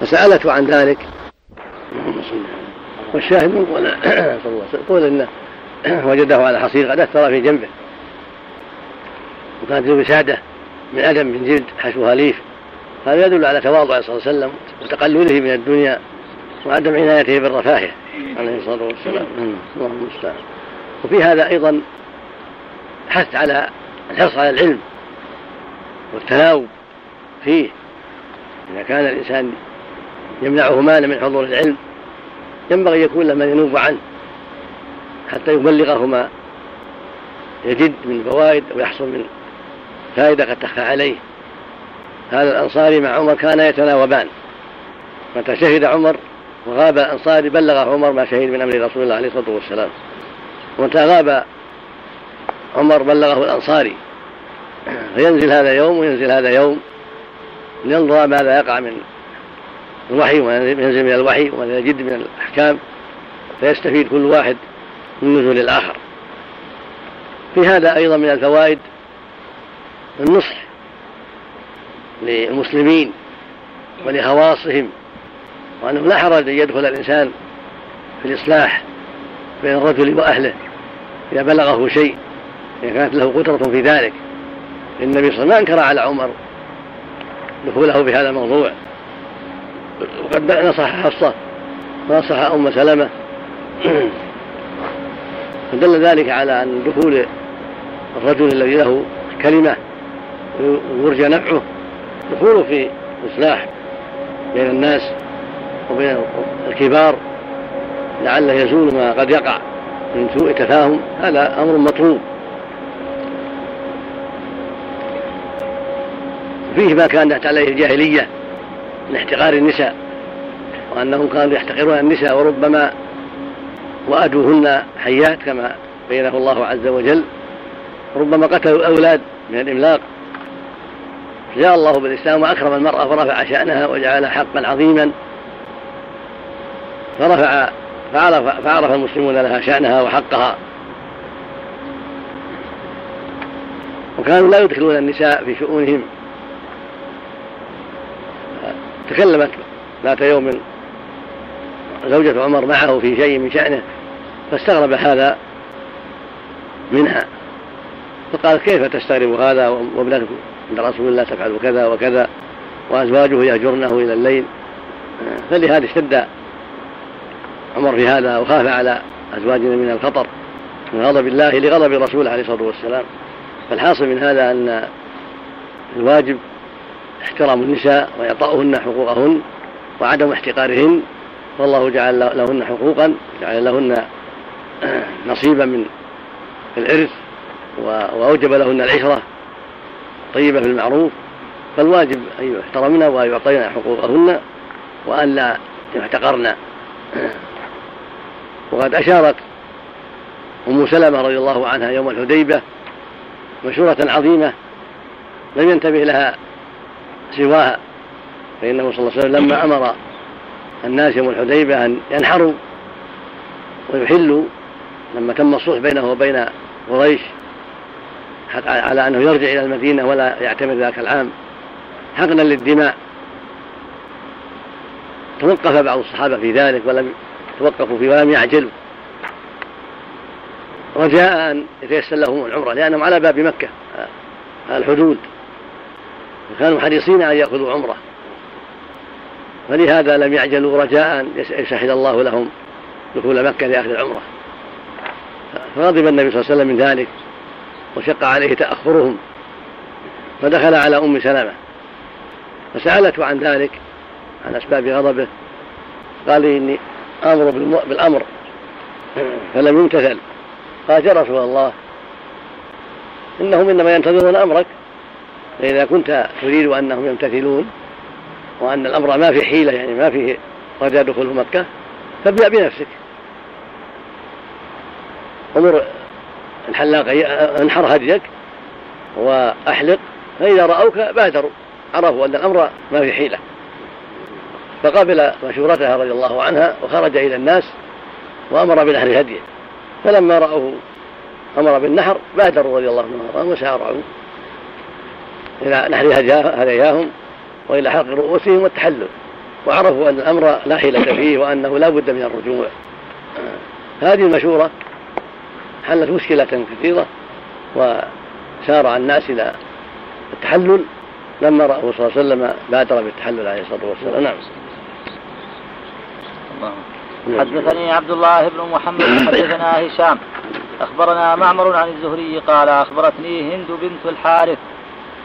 فسألته عن ذلك. والشاهد من قول قول انه وجده على حصير قد أثر في جنبه. وكانت له وساده من آدم من جلد حشوها ليف هذا يدل على تواضع صلى الله عليه وسلم وتقلله من الدنيا وعدم عنايته بالرفاهية عليه الصلاة والسلام. اللهم المستعان. وفي هذا أيضا حث على الحرص على العلم والتناوب فيه. إذا كان الإنسان يمنعه مال من حضور العلم ينبغي يكون له من ينوب عنه حتى يبلغه ما يجد من فوائد ويحصل من فائدة قد تخفى عليه. هذا الأنصاري مع عمر كان يتناوبان. متى شهد عمر وغاب الأنصاري بلغ عمر ما شهد من أمر رسول الله عليه الصلاة والسلام. ومتى غاب عمر بلغه الأنصاري. فينزل هذا يوم وينزل هذا يوم لينظر ماذا يقع من الوحي وما ينزل من الوحي وما يجد من الأحكام. فيستفيد كل واحد من نزول الآخر. في هذا أيضا من الفوائد النصح للمسلمين ولخواصهم وأنه لا حرج أن يدخل الإنسان في الإصلاح بين الرجل وأهله إذا بلغه شيء إذا كانت له قدرة في ذلك. النبي صلى الله عليه وسلم أنكر على عمر دخوله في هذا الموضوع. وقد نصح حفصة ونصح أم سلمة. فدل ذلك على أن دخول الرجل الذي له كلمة ويرجى نفعه دخوله في إصلاح بين الناس وبين الكبار لعله يزول ما قد يقع من سوء تفاهم. هذا أمر مطلوب. فيه ما كانت عليه الجاهلية من احتقار النساء وأنهم كانوا يحتقرون النساء وربما وأدوهن حيات كما بينه الله عز وجل. ربما قتلوا الأولاد من الإملاق. جاء الله بالإسلام وأكرم المرأة ورفع شأنها وجعلها حقا عظيما. فرفع فعرف, فعرف المسلمون لها شأنها وحقها. وكانوا لا يدخلون النساء في شؤونهم. تكلمت ذات يوم زوجة عمر معه في شيء من شأنه فاستغرب هذا منها. فقال كيف تستغرب هذا وابنتك؟ عند رسول الله تفعل كذا وكذا وأزواجه يهجرنه إلى الليل. فلهذا اشتد عمر في هذا وخاف على أزواجنا من الخطر من غضب الله لغضب الرسول عليه الصلاة والسلام. فالحاصل من هذا أن الواجب احترام النساء وإعطاؤهن حقوقهن وعدم احتقارهن. والله جعل لهن حقوقا جعل لهن نصيبا من الإرث وأوجب لهن العشرة. طيبة في المعروف فالواجب أن يحترمن وأن يعطين حقوقهن وأن لا يحتقرن. وقد أشارت أم سلمة رضي الله عنها يوم الحديبة مشورة عظيمة لم ينتبه لها سواها فإنه صلى الله عليه وسلم لما أمر الناس يوم الحديبة أن ينحروا ويحلوا لما تم الصلح بينه وبين قريش على أنه يرجع إلى المدينة ولا يعتمر ذاك العام. حقنا للدماء. توقف بعض الصحابة في ذلك ولم توقفوا فيه ولم يعجلوا. رجاء أن يتيسر لهم العمرة لأنهم على باب مكة على الحدود. وكانوا حريصين أن يأخذوا عمرة. فلهذا لم يعجلوا رجاء يسهل الله لهم دخول مكة لأخذ العمرة. فغضب النبي صلى الله عليه وسلم من ذلك. وشق عليه تأخرهم فدخل على أم سلمة فسألته عن ذلك عن أسباب غضبه قال لي إني آمر بالأمر فلم يمتثل. قال يا رسول الله إنهم إنما ينتظرون أمرك فإذا كنت تريد أنهم يمتثلون وأن الأمر ما في حيلة يعني ما فيه رجاء دخول مكة فابدأ بنفسك. أمر الحلاق انحر هديك وأحلق فإذا رأوك بادروا. عرفوا أن الأمر ما في حيلة. فقبل مشورتها رضي الله عنها وخرج إلى الناس وأمر بنحر هديه. فلما رأوه أمر بالنحر بادروا رضي الله عنهم وسارعوا إلى نحر هداياهم وإلى حلق رؤوسهم والتحلل. وعرفوا أن الأمر لا حيلة فيه وأنه لا بد من الرجوع. هذه المشورة حلت مشكلة كثيرة وسارع الناس إلى التحلل. لما رأه صلى الله عليه وسلم بادر بالتحلل عليه الصلاة والسلام. نعم. حدثني عبد الله بن محمد حدثنا هشام. أخبرنا معمر عن الزهري قال أخبرتني هند بنت الحارث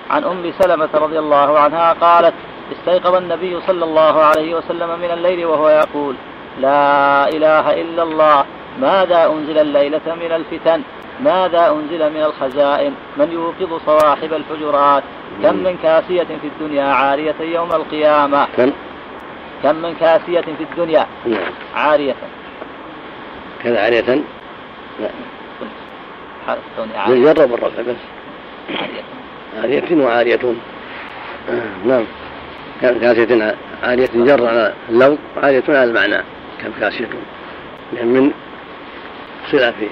عن أم سلمة رضي الله عنها قالت استيقظ النبي صلى الله عليه وسلم من الليل وهو يقول لا إله إلا الله. ماذا أنزل الليلة من الفتن؟ ماذا أنزل من الخزائن؟ من يوقظ صواحب الحجرات؟ كم من كاسية في الدنيا عارية يوم القيامة؟ كم؟ كم من كاسية في الدنيا نعم. عارية؟ كذا عارية؟ عارية بالجر بالرفع بس. عارية. عارية وعارية. نعم. كاسية عارية جر على اللون عارية على المعنى. كم كاسية؟ من صلة في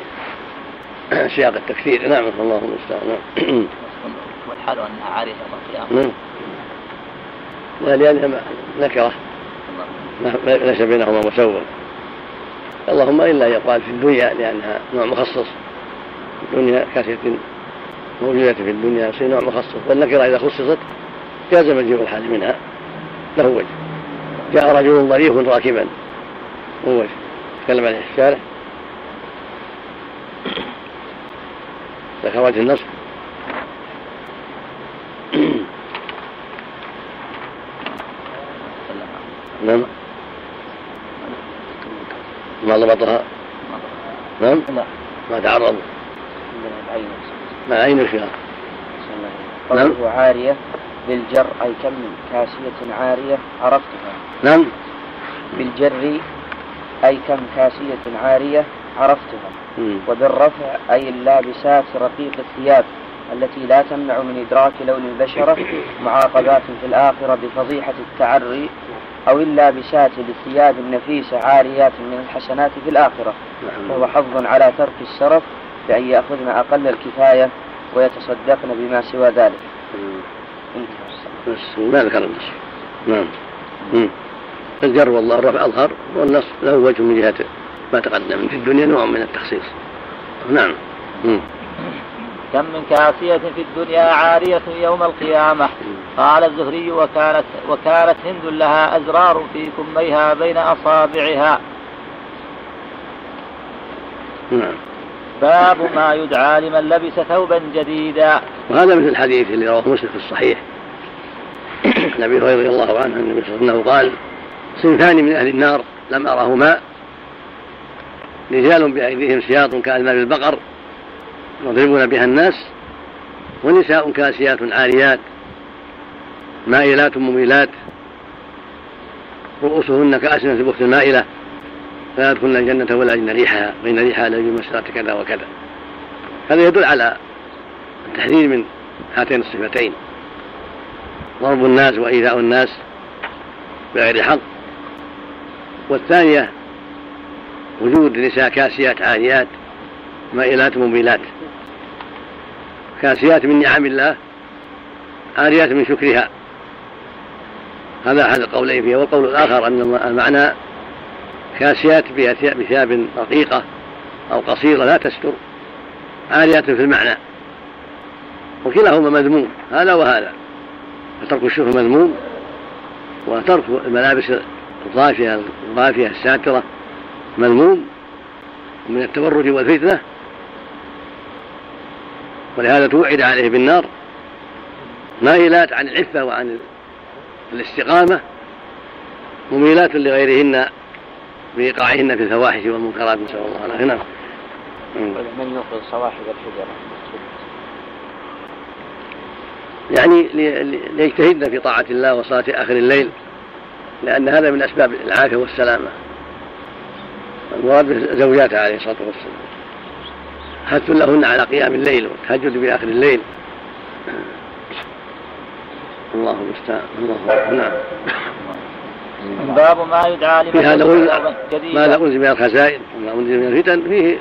سياق التكثير نعم الله المستعان. نعم. والحال أنها عارية يوم القيامة. نعم. لا لأنها نكرة ما- ليس بينهما مسوى اللهم إلا يقال في الدنيا لأنها نوع مخصص. الدنيا كاسية موجودة في الدنيا يصير نوع مخصص. والنكرة إذا خصصت جاز مجيء الحال منها. له وجه. جاء رجل ظريف راكبا. هو وجه. تكلم عليه الشارع وجه النصب نعم. ما ضبطها؟ نعم. ما تعرض. ما عين الخيار. نعم. عارية بالجر أي كم من كاسية عارية عرفتها. نعم. بالجر أي كم كاسية عارية عرفتها مم. وبالرفع أي اللابسات رقيق الثياب التي لا تمنع من إدراك لون البشرة معاقبات في الآخرة بفضيحة التعري أو اللابسات للثياب النفيسة عاريات من الحسنات في الآخرة نعم. فهو حظ على ترك السرف بأن يأخذن أقل الكفاية ويتصدقن بما سوى ذلك. انتهى بس ما ذكر النص نعم. الجر والله الرفع أظهر والنص له وجه من جهة ما تقدم في الدنيا نوع من التخصيص. نعم. كم من كاسية في الدنيا عارية يوم القيامة؟ قال الزهري وكانت وكانت هند لها أزرار في كميها بين أصابعها. نعم. باب ما يدعى لمن لبس ثوبا جديدا. وهذا مثل الحديث اللي رواه مسلم في الصحيح. عن أبي هريرة رضي الله عنه النبي صلى الله عليه وسلم قال صنفان من أهل النار لم أرهما رجال بأيديهم سياط كأذناب البقر يضربون بها الناس ونساء كاسيات عاريات مائلات مميلات رؤوسهن كأسنة البخت المائلة لا يدخلن الجنة ولا يجن ريحها وإن ريحها لا يجن مسيرة كذا وكذا. هذا يدل على التحذير من هاتين الصفتين. ضرب الناس وإيذاء الناس بغير حق. والثانية وجود نساء كاسيات عاريات مائلات مميلات. كاسيات من نعم الله عاريات من شكرها. هذا أحد القولين فيه والقول الآخر أن المعنى كاسيات بثياب رقيقة أو قصيرة لا تستر. عاريات في المعنى. وكلاهما مذموم. هذا وهذا. فترك الشرب مذموم وترك الملابس الضافية الضافية الساترة. مذموم ومن التبرج والفتنة. ولهذا توعد عليه بالنار. مائلات عن العفة وعن الاستقامة. مميلات لغيرهن بإيقاعهن في الفواحش والمنكرات. نسأل الله العافية. نعم. من يوقظ صواحب الحجرة يعني ليجتهدن في طاعة الله وصلاة آخر الليل لأن هذا من أسباب العافية والسلامة. المراد زوجاته عليه الصلاة والسلام. حث لهن على قيام الليل والتهجد بآخر الليل. الله المستعان الله نعم. باب ما يدعى لمن في هذا لا أنزل من الخزائن وما أنزل من الفتن فيه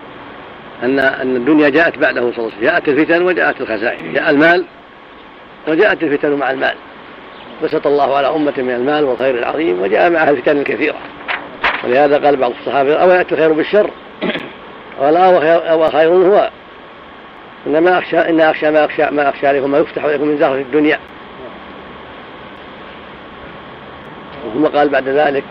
أن أن الدنيا جاءت بعده صلى الله عليه وسلم. جاءت الفتن وجاءت الخزائن. جاء المال وجاءت الفتن مع المال. بسط الله على أمة من المال والخير العظيم وجاء معها الفتن الكثيرة. ولهذا قال بعض الصحابة أو يأتي الخير بالشر؟ قال أو خير هو. إنما أخشى إن أخشى ما أخشى ما أخشى عليكم ما يفتح عليكم من زهرة الدنيا. ثم قال بعد ذلك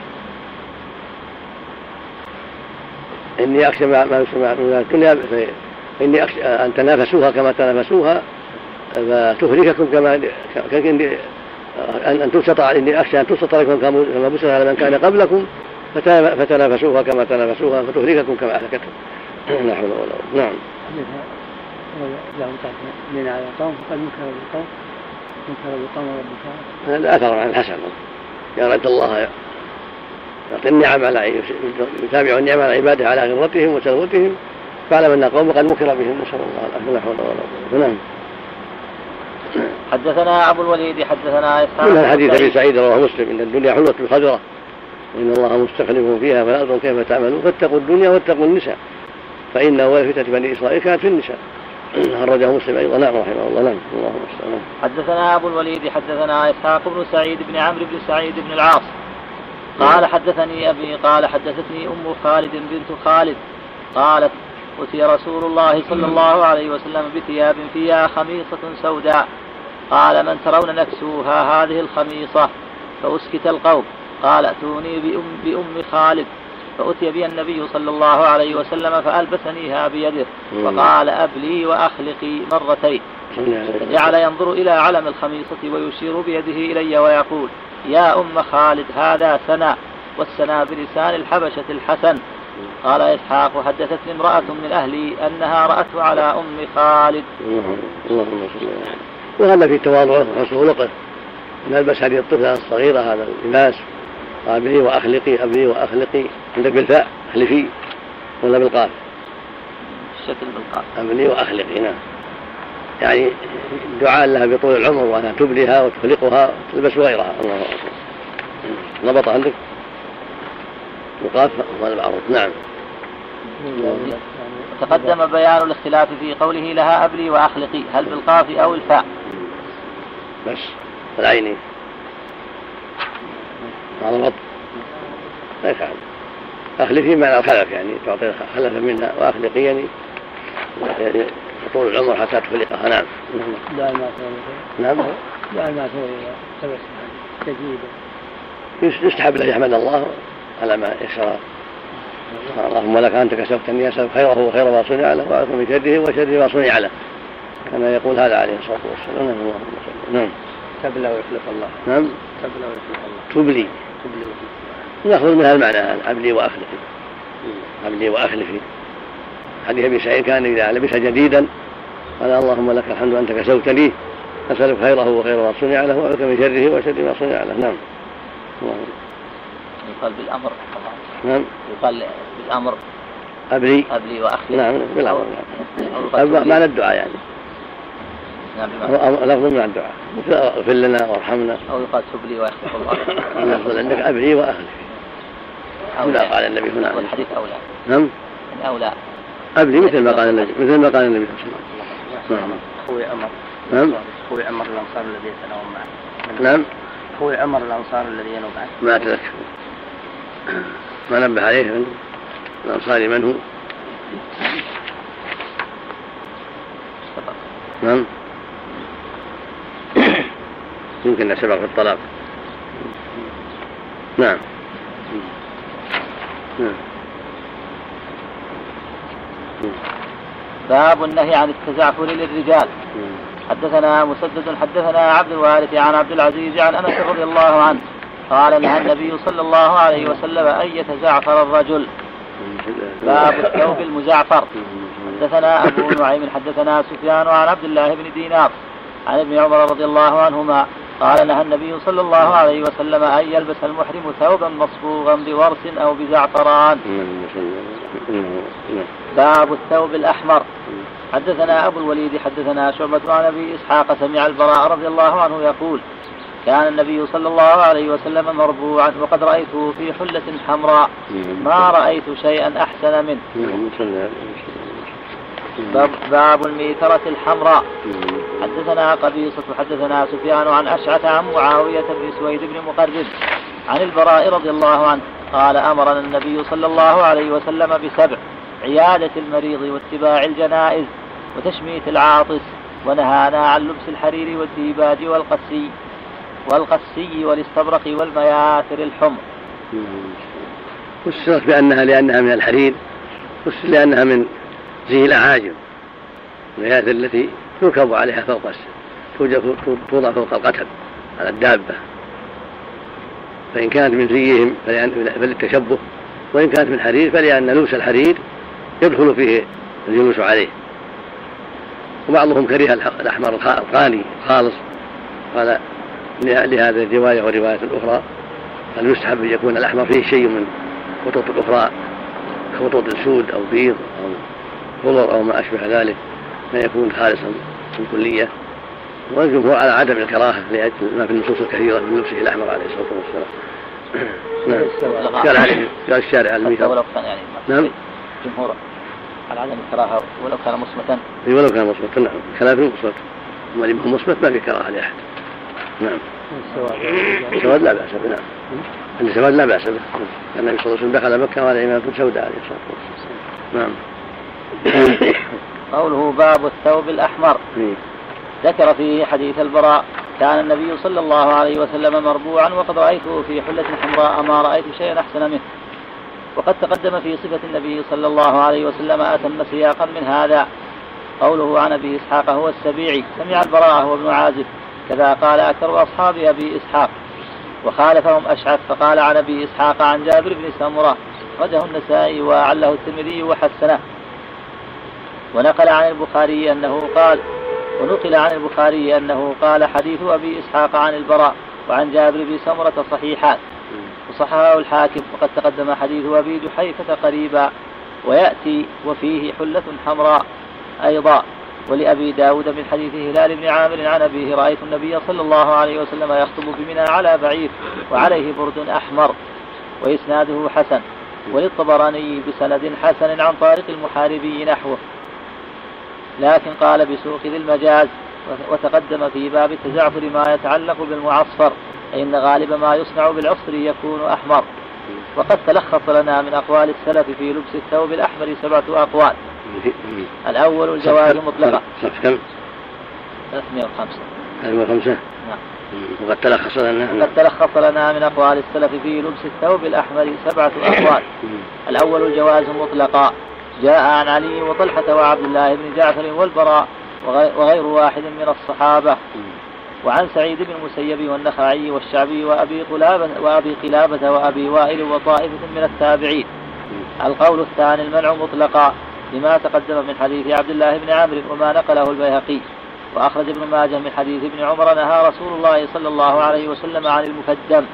إني أخشى ما من الدنيا. إني أخشى أن تنافسوها كما تنافسوها فتهلككم كما أن أن تبسط إني أخشى أن تبسط لكم كما بسط على من كان قبلكم. فتنافسوها كما تنافسوها فتهلككم كما أهلكتهم لا حول ولا قوة. نعم. لهم من على القوم فقد منكر بالقوم منكر بالقوم ربك هذا أثر عن الحسن. يا رد الله يعطي النعم على يتابع النعم على عباده على غرتهم وسلوتهم فاعلم أن قوم قد مكر بهم. نسأل الله العافية. لا حول ولا قوة. نعم. حدثنا ابو الوليد حدثنا إسحاق. من حديث أبي سعيد رواه مسلم إن الدنيا حلوة خضره وان الله مستخلف فيها فلا أدروا كيف تعملون فاتقوا الدنيا واتقوا النساء. فان اول فتنة بني إسرائيل كانت في النساء. خرجه مسلم أيضا. نعم رحمه الله. نعم اللهم المستعان حدثنا أبو الوليد حدثنا إسحاق بن سعيد بن عمرو بن سعيد بن العاص. قال حدثني أبي قال حدثتني أم خالد بنت خالد. قالت أتي رسول الله صلى الله عليه وسلم بثياب فيها خميصة سوداء. قال من ترون نكسوها هذه الخميصة؟ فأسكت القوم. قال ائتوني بأم, بأم خالد فأتي بي النبي صلى الله عليه وسلم فألبسنيها بيده وقال أبلي وأخلقي مرتين جعل ينظر إلى علم الخميصة ويشير بيده إلي ويقول يا أم خالد هذا سنا والسنا بلسان الحبشة الحسن قال إسحاق حدثتني امرأة من أهلي أنها رأته على أم خالد اللهم صل وهذا في تواضعه وحسن خلقه نلبس هذه الطفلة الصغيرة هذا اللباس قابلي وأخلقي أبلي وأخلقي. عندك بالفاء احلفي ولا بالقاف؟ الشكل بالقاف. أبلي وأخلقي نعم. يعني دعاء لها بطول العمر وأنها تبليها وتخلقها وتلبس غيرها. الله أكبر. ضبط عندك؟ وقاف هو المعروف نعم. تقدم بيان الاختلاف في قوله لها أبلي وأخلقي هل بالقاف أو الفاء؟ بس. العيني. هذا الغط لا يفعل أخلفي معنى الخلف يعني تعطي خلفا منها وأخلقي يعني يعني طول العمر حتى تخلقها. نعم. لا ما نعم. لا ما يستحب له يحمد الله على ما يسر اللهم لك أنت كسبتني اسال خيره وخير ما صنع له واعوذ من شره وشر ما صنع له. كما يقول هذا عليه الصلاة والسلام. نعم اللهم نعم. تبلى ويخلف الله. نعم. تبلي. تبلي ناخذ من هذا المعنى هذا أبلي وأخلفي. أبلي وأخلفي. حديث أبي سعيد كان إذا لبس جديدا قال اللهم لك الحمد انت كسوتني أسألك خيره وخير ما صنع له واعوذ من شره وشر ما صنع له. نعم. يقال بالأمر. نعم. يقال بالأمر. أبلي. أبلي وأخي نعم بالأمر. نعم معنى الدعاء يعني. لفظ مع الدعاء اغفر لنا وارحمنا. أو يقال تب لي ويخلف الله. اللفظ عندك أبلي وأخلف هنا قال النبي هنا. والحديث أولى. نعم. أولى. أبلي مثل ما قال النبي مثل ما قال النبي صلى الله عليه وسلم. نعم. أخوي عمر. نعم. أخوي عمر الأنصار الذي يتناوم معه. نعم. أخوي عمر الأنصار الذي ينوم معه. ما أتذكر ما نبه عليه من الأنصاري من هو؟ نعم. يمكن سبق في الطلاق. نعم. نعم. باب النهي عن التزعفر للرجال. حدثنا مسدد حدثنا عبد الوارث عن عبد العزيز عن أنس رضي الله عنه قال نهى النبي صلى الله عليه وسلم أن يتزعفر الرجل. باب الثوب المزعفر. حدثنا أبو نعيم حدثنا سفيان عن عبد الله بن دينار. عن ابن عمر رضي الله عنهما قال نهى النبي صلى الله عليه وسلم أن يلبس المحرم ثوبا مصبوغا بورس أو بزعفران. باب الثوب الأحمر. حدثنا أبو الوليد حدثنا شعبة عن أبي إسحاق سمع البراء رضي الله عنه يقول كان النبي صلى الله عليه وسلم مربوعا وقد رأيته في حلة حمراء. ما رأيت شيئا أحسن منه. باب, باب الميترة الحمراء. حدثنا قبيصة حدثنا سفيان عن أشعث عن معاوية بن سويد بن مقرب عن البراء رضي الله عنه قال أمرنا النبي صلى الله عليه وسلم بسبع عيادة المريض واتباع الجنائز وتشميت العاطس ونهانا عن لبس الحرير والديباج والقسي والقسي والاستبرق والمياثر الحمر. فسرت بأنها لأنها من الحرير فسرت لأنها من زي الأعاجم المياثر التي تركب عليها فوق توضع فوق القتل على الدابة. فإن كانت من زيهم فللتشبه وإن كانت من حرير فلأن لبس الحرير يدخل فيه الجلوس عليه. وبعضهم كره الأحمر القاني خالص قال لهذه الرواية ورواية أخرى هل يستحب أن يكون الأحمر فيه شيء من خطوط الأخرى خطوط السود أو بيض أو خضر أو ما أشبه ذلك ما يكون خالصا بالكلية والجمهور على عدم الكراهة لأجل ما في النصوص الكثيرة من لبسه الأحمر عليه الصلاة والسلام. نعم. قال عليه قال الشارع الميثاق. ولو كان يعني نعم. جمهور على عدم الكراهة ولو كان مصمتا. إي ولو كان مصمتا نعم. خلاف المصمت. أما اللي مصمت ما في كراهة لأحد. نعم. السواد لا بأس به نعم. السواد لا بأس به. النبي صلى الله عليه وسلم دخل مكة وعلى إمامة سوداء عليه الصلاة والسلام. نعم. قوله باب الثوب الأحمر. ذكر فيه حديث البراء كان النبي صلى الله عليه وسلم مربوعا وقد رأيته في حلة حمراء ما رأيت شيئا أحسن منه. وقد تقدم في صفة النبي صلى الله عليه وسلم أتم سياقا من هذا. قوله عن أبي إسحاق هو السبيعي سمع البراء هو ابن عازب. كذا قال أكثر أصحاب أبي إسحاق. وخالفهم أشعث فقال عن أبي إسحاق عن جابر بن سمرة رده النسائي وأعله الترمذي وحسنه. ونقل عن البخاري أنه قال ونقل عن البخاري أنه قال حديث أبي إسحاق عن البراء وعن جابر بن سمرة صحيحان. وصححه الحاكم وقد تقدم حديث أبي جحيفة قريبا ويأتي وفيه حلة حمراء أيضا. ولأبي داود من حديث هلال بن عامر عن أبيه رأيت النبي صلى الله عليه وسلم يخطب بمنى على بعير وعليه برد أحمر وإسناده حسن. وللطبراني بسند حسن عن طارق المحاربي نحوه. لكن قال بسوق ذي المجاز وتقدم في باب التزعفر ما يتعلق بالمعصفر أن غالب ما يصنع بالعصر يكون أحمر. وقد تلخص لنا من أقوال السلف في لبس الثوب الأحمر سبعة أقوال. الأول الجواز مطلقا. صف كم؟ 305 305 نعم. وقد تلخص لنا قد تلخص لنا من أقوال السلف في لبس الثوب الأحمر سبعة أقوال. الأول الجواز مطلقا. جاء عن علي وطلحة وعبد الله بن جعفر والبراء وغير واحد من الصحابة. وعن سعيد بن المسيب والنخعي والشعبي وأبي قلابة وأبي قلابة وأبي وائل وطائفة من التابعين. القول الثاني المنع مطلقا لما تقدم من حديث عبد الله بن عامر وما نقله البيهقي. وأخرج ابن ماجه من حديث ابن عمر نهى رسول الله صلى الله عليه وسلم عن المكدم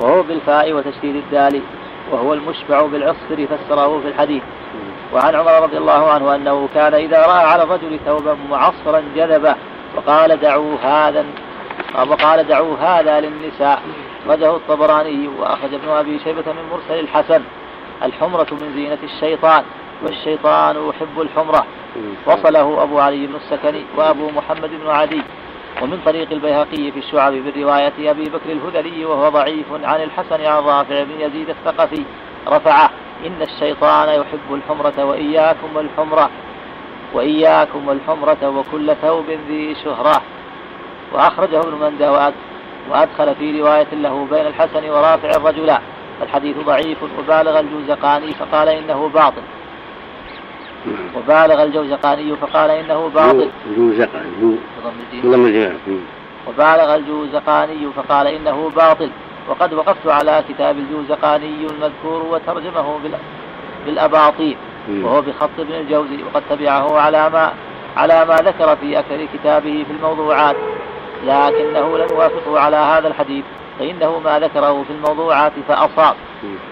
وهو بالفاء وتشديد الدال وهو المشبع بالعصفر فسره في الحديث. وعن عمر رضي الله عنه أنه كان إذا رأى على الرجل ثوبا معصرا جذبه وقال دعوا هذا وقال دعوا هذا للنساء رده الطبراني وأخرج ابن أبي شيبة من مرسل الحسن الحمرة من زينة الشيطان والشيطان يحب الحمرة. وصله أبو علي بن السكني وأبو محمد بن عدي. ومن طريق البيهقي في الشعب برواية أبي بكر الهذلي وهو ضعيف عن الحسن عن رافع بن يزيد الثقفي رفعه. إن الشيطان يحب الحمرة وإياكم والحمرة وإياكم والحمرة وكل ثوب ذي شهرة. وأخرجه ابن منده وأدخل في رواية له بين الحسن ورافع الرجلان الحديث ضعيف وبالغ الجوزقاني فقال إنه باطل. وبالغ الجوزقاني فقال إنه باطل. جوزقاني وبالغ الجوزقاني فقال إنه باطل. وقد وقفت على كتاب الجوزقاني المذكور وترجمه بالأباطيل وهو بخط ابن الجوزي وقد تبعه على ما على ما ذكر في أكثر كتابه في الموضوعات لكنه لم يوافقه على هذا الحديث فإنه ما ذكره في الموضوعات فأصاب.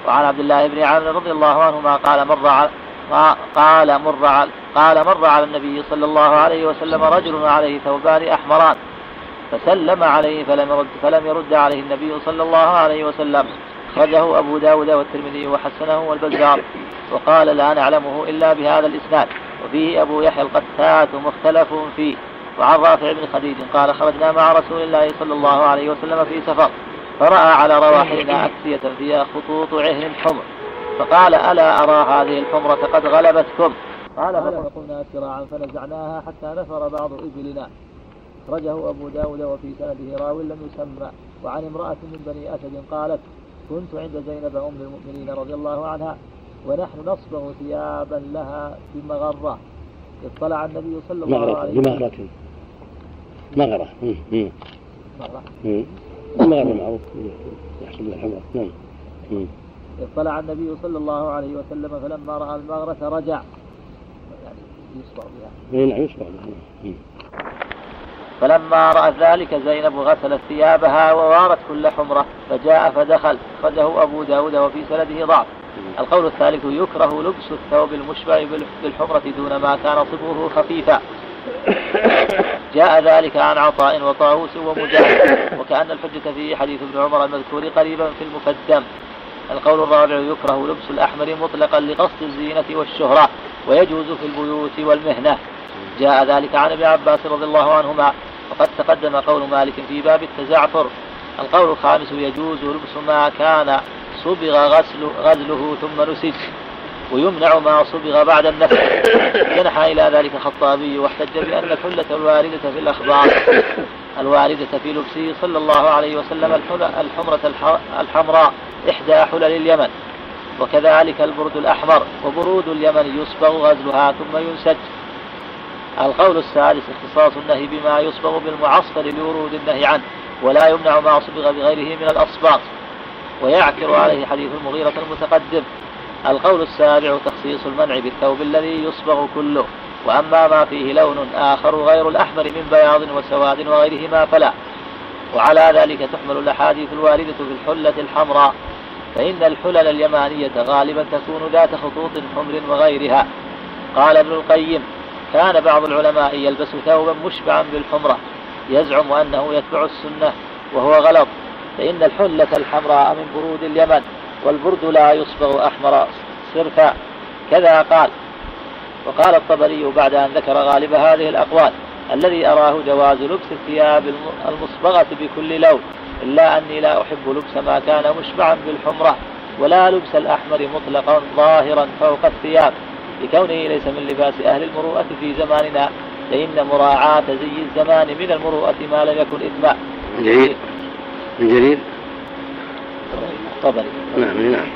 وعن عبد الله بن عامر رضي الله عنهما قال مر على قال مر على قال مر على النبي صلى الله عليه وسلم رجل عليه ثوبان أحمران. فسلم عليه فلم يرد فلم يرد عليه النبي صلى الله عليه وسلم. أخرجه أبو داود والترمذي وحسنه والبزار. وقال لا نعلمه إلا بهذا الإسناد. وفيه أبو يحيى القتات مختلف فيه. وعن رافع بن خديج قال خرجنا مع رسول الله صلى الله عليه وسلم في سفر. فرأى على رواحلنا أكسية فيها خطوط عهن حمر فقال ألا أرى هذه الحمرة قد غلبتكم؟ قال فقلنا سراعا فنزعناها حتى نفر بعض إبلنا. أخرجه أبو داود وفي سنده راو لم يسمى وعن امرأة من بني أسد قالت كنت عند زينب أم المؤمنين رضي الله عنها ونحن نصبغ ثيابا لها بمغرة اطلع النبي صلى الله عليه وسلم. مغرة. مغرة. المغرة معروف. يحصل الحمرة نعم. اطلع النبي صلى الله عليه وسلم فلما رأى المغرة رجع. يعني يصبغ بها. نعم يصبغ بها. فلما رأت ذلك زينب غسلت ثيابها ووارت كل حمرة فجاء فدخل أخرجه أبو داود وفي سنده ضعف. القول الثالث يكره لبس الثوب المشبع بالحمرة دون ما كان صبغه خفيفا. جاء ذلك عن عطاء وطاووس ومجاهد وكأن الحجة في حديث ابن عمر المذكور قريبا في المقدم. القول الرابع يكره لبس الأحمر مطلقا لقصد الزينة والشهرة ويجوز في البيوت والمهنة. جاء ذلك عن ابن عباس رضي الله عنهما وقد تقدم قول مالك في باب التزعفر. القول الخامس يجوز لبس ما كان صبغ غسل غزله ثم نسج. ويمنع ما صبغ بعد النفس. جنح إلى ذلك الخطابي واحتج بأن الحلة الواردة في الأخبار. الواردة في لبسه صلى الله عليه وسلم الحمرة الحمراء إحدى حلل اليمن. وكذلك البرد الأحمر وبرود اليمن يصبغ غزلها ثم ينسج. القول السادس اختصاص النهي بما يصبغ بالمعصفر لورود النهي عنه ولا يمنع ما صبغ بغيره من الأصباط. ويعكر عليه حديث المغيرة المتقدم. القول السابع تخصيص المنع بالثوب الذي يصبغ كله وأما ما فيه لون آخر غير الأحمر من بياض وسواد وغيرهما فلا. وعلى ذلك تحمل الأحاديث الواردة في الحلة الحمراء فإن الحلل اليمانية غالبا تكون ذات خطوط حمر وغيرها. قال ابن القيم كان بعض العلماء يلبس ثوبا مشبعا بالحمرة يزعم أنه يتبع السنة وهو غلط فإن الحلة الحمراء من برود اليمن. والبرد لا يصبغ أحمر صرفا. كذا قال. وقال الطبري بعد أن ذكر غالب هذه الأقوال. الذي أراه جواز لبس الثياب المصبغة بكل لون. إلا أني لا أحب لبس ما كان مشبعا بالحمرة. ولا لبس الأحمر مطلقا ظاهرا فوق الثياب. لكونه ليس من لباس أهل المروءة في زماننا. فإن مراعاة زي الزمان من المروءة ما لم يكن إثما جرير. من جرير. الطبري نعم نعم.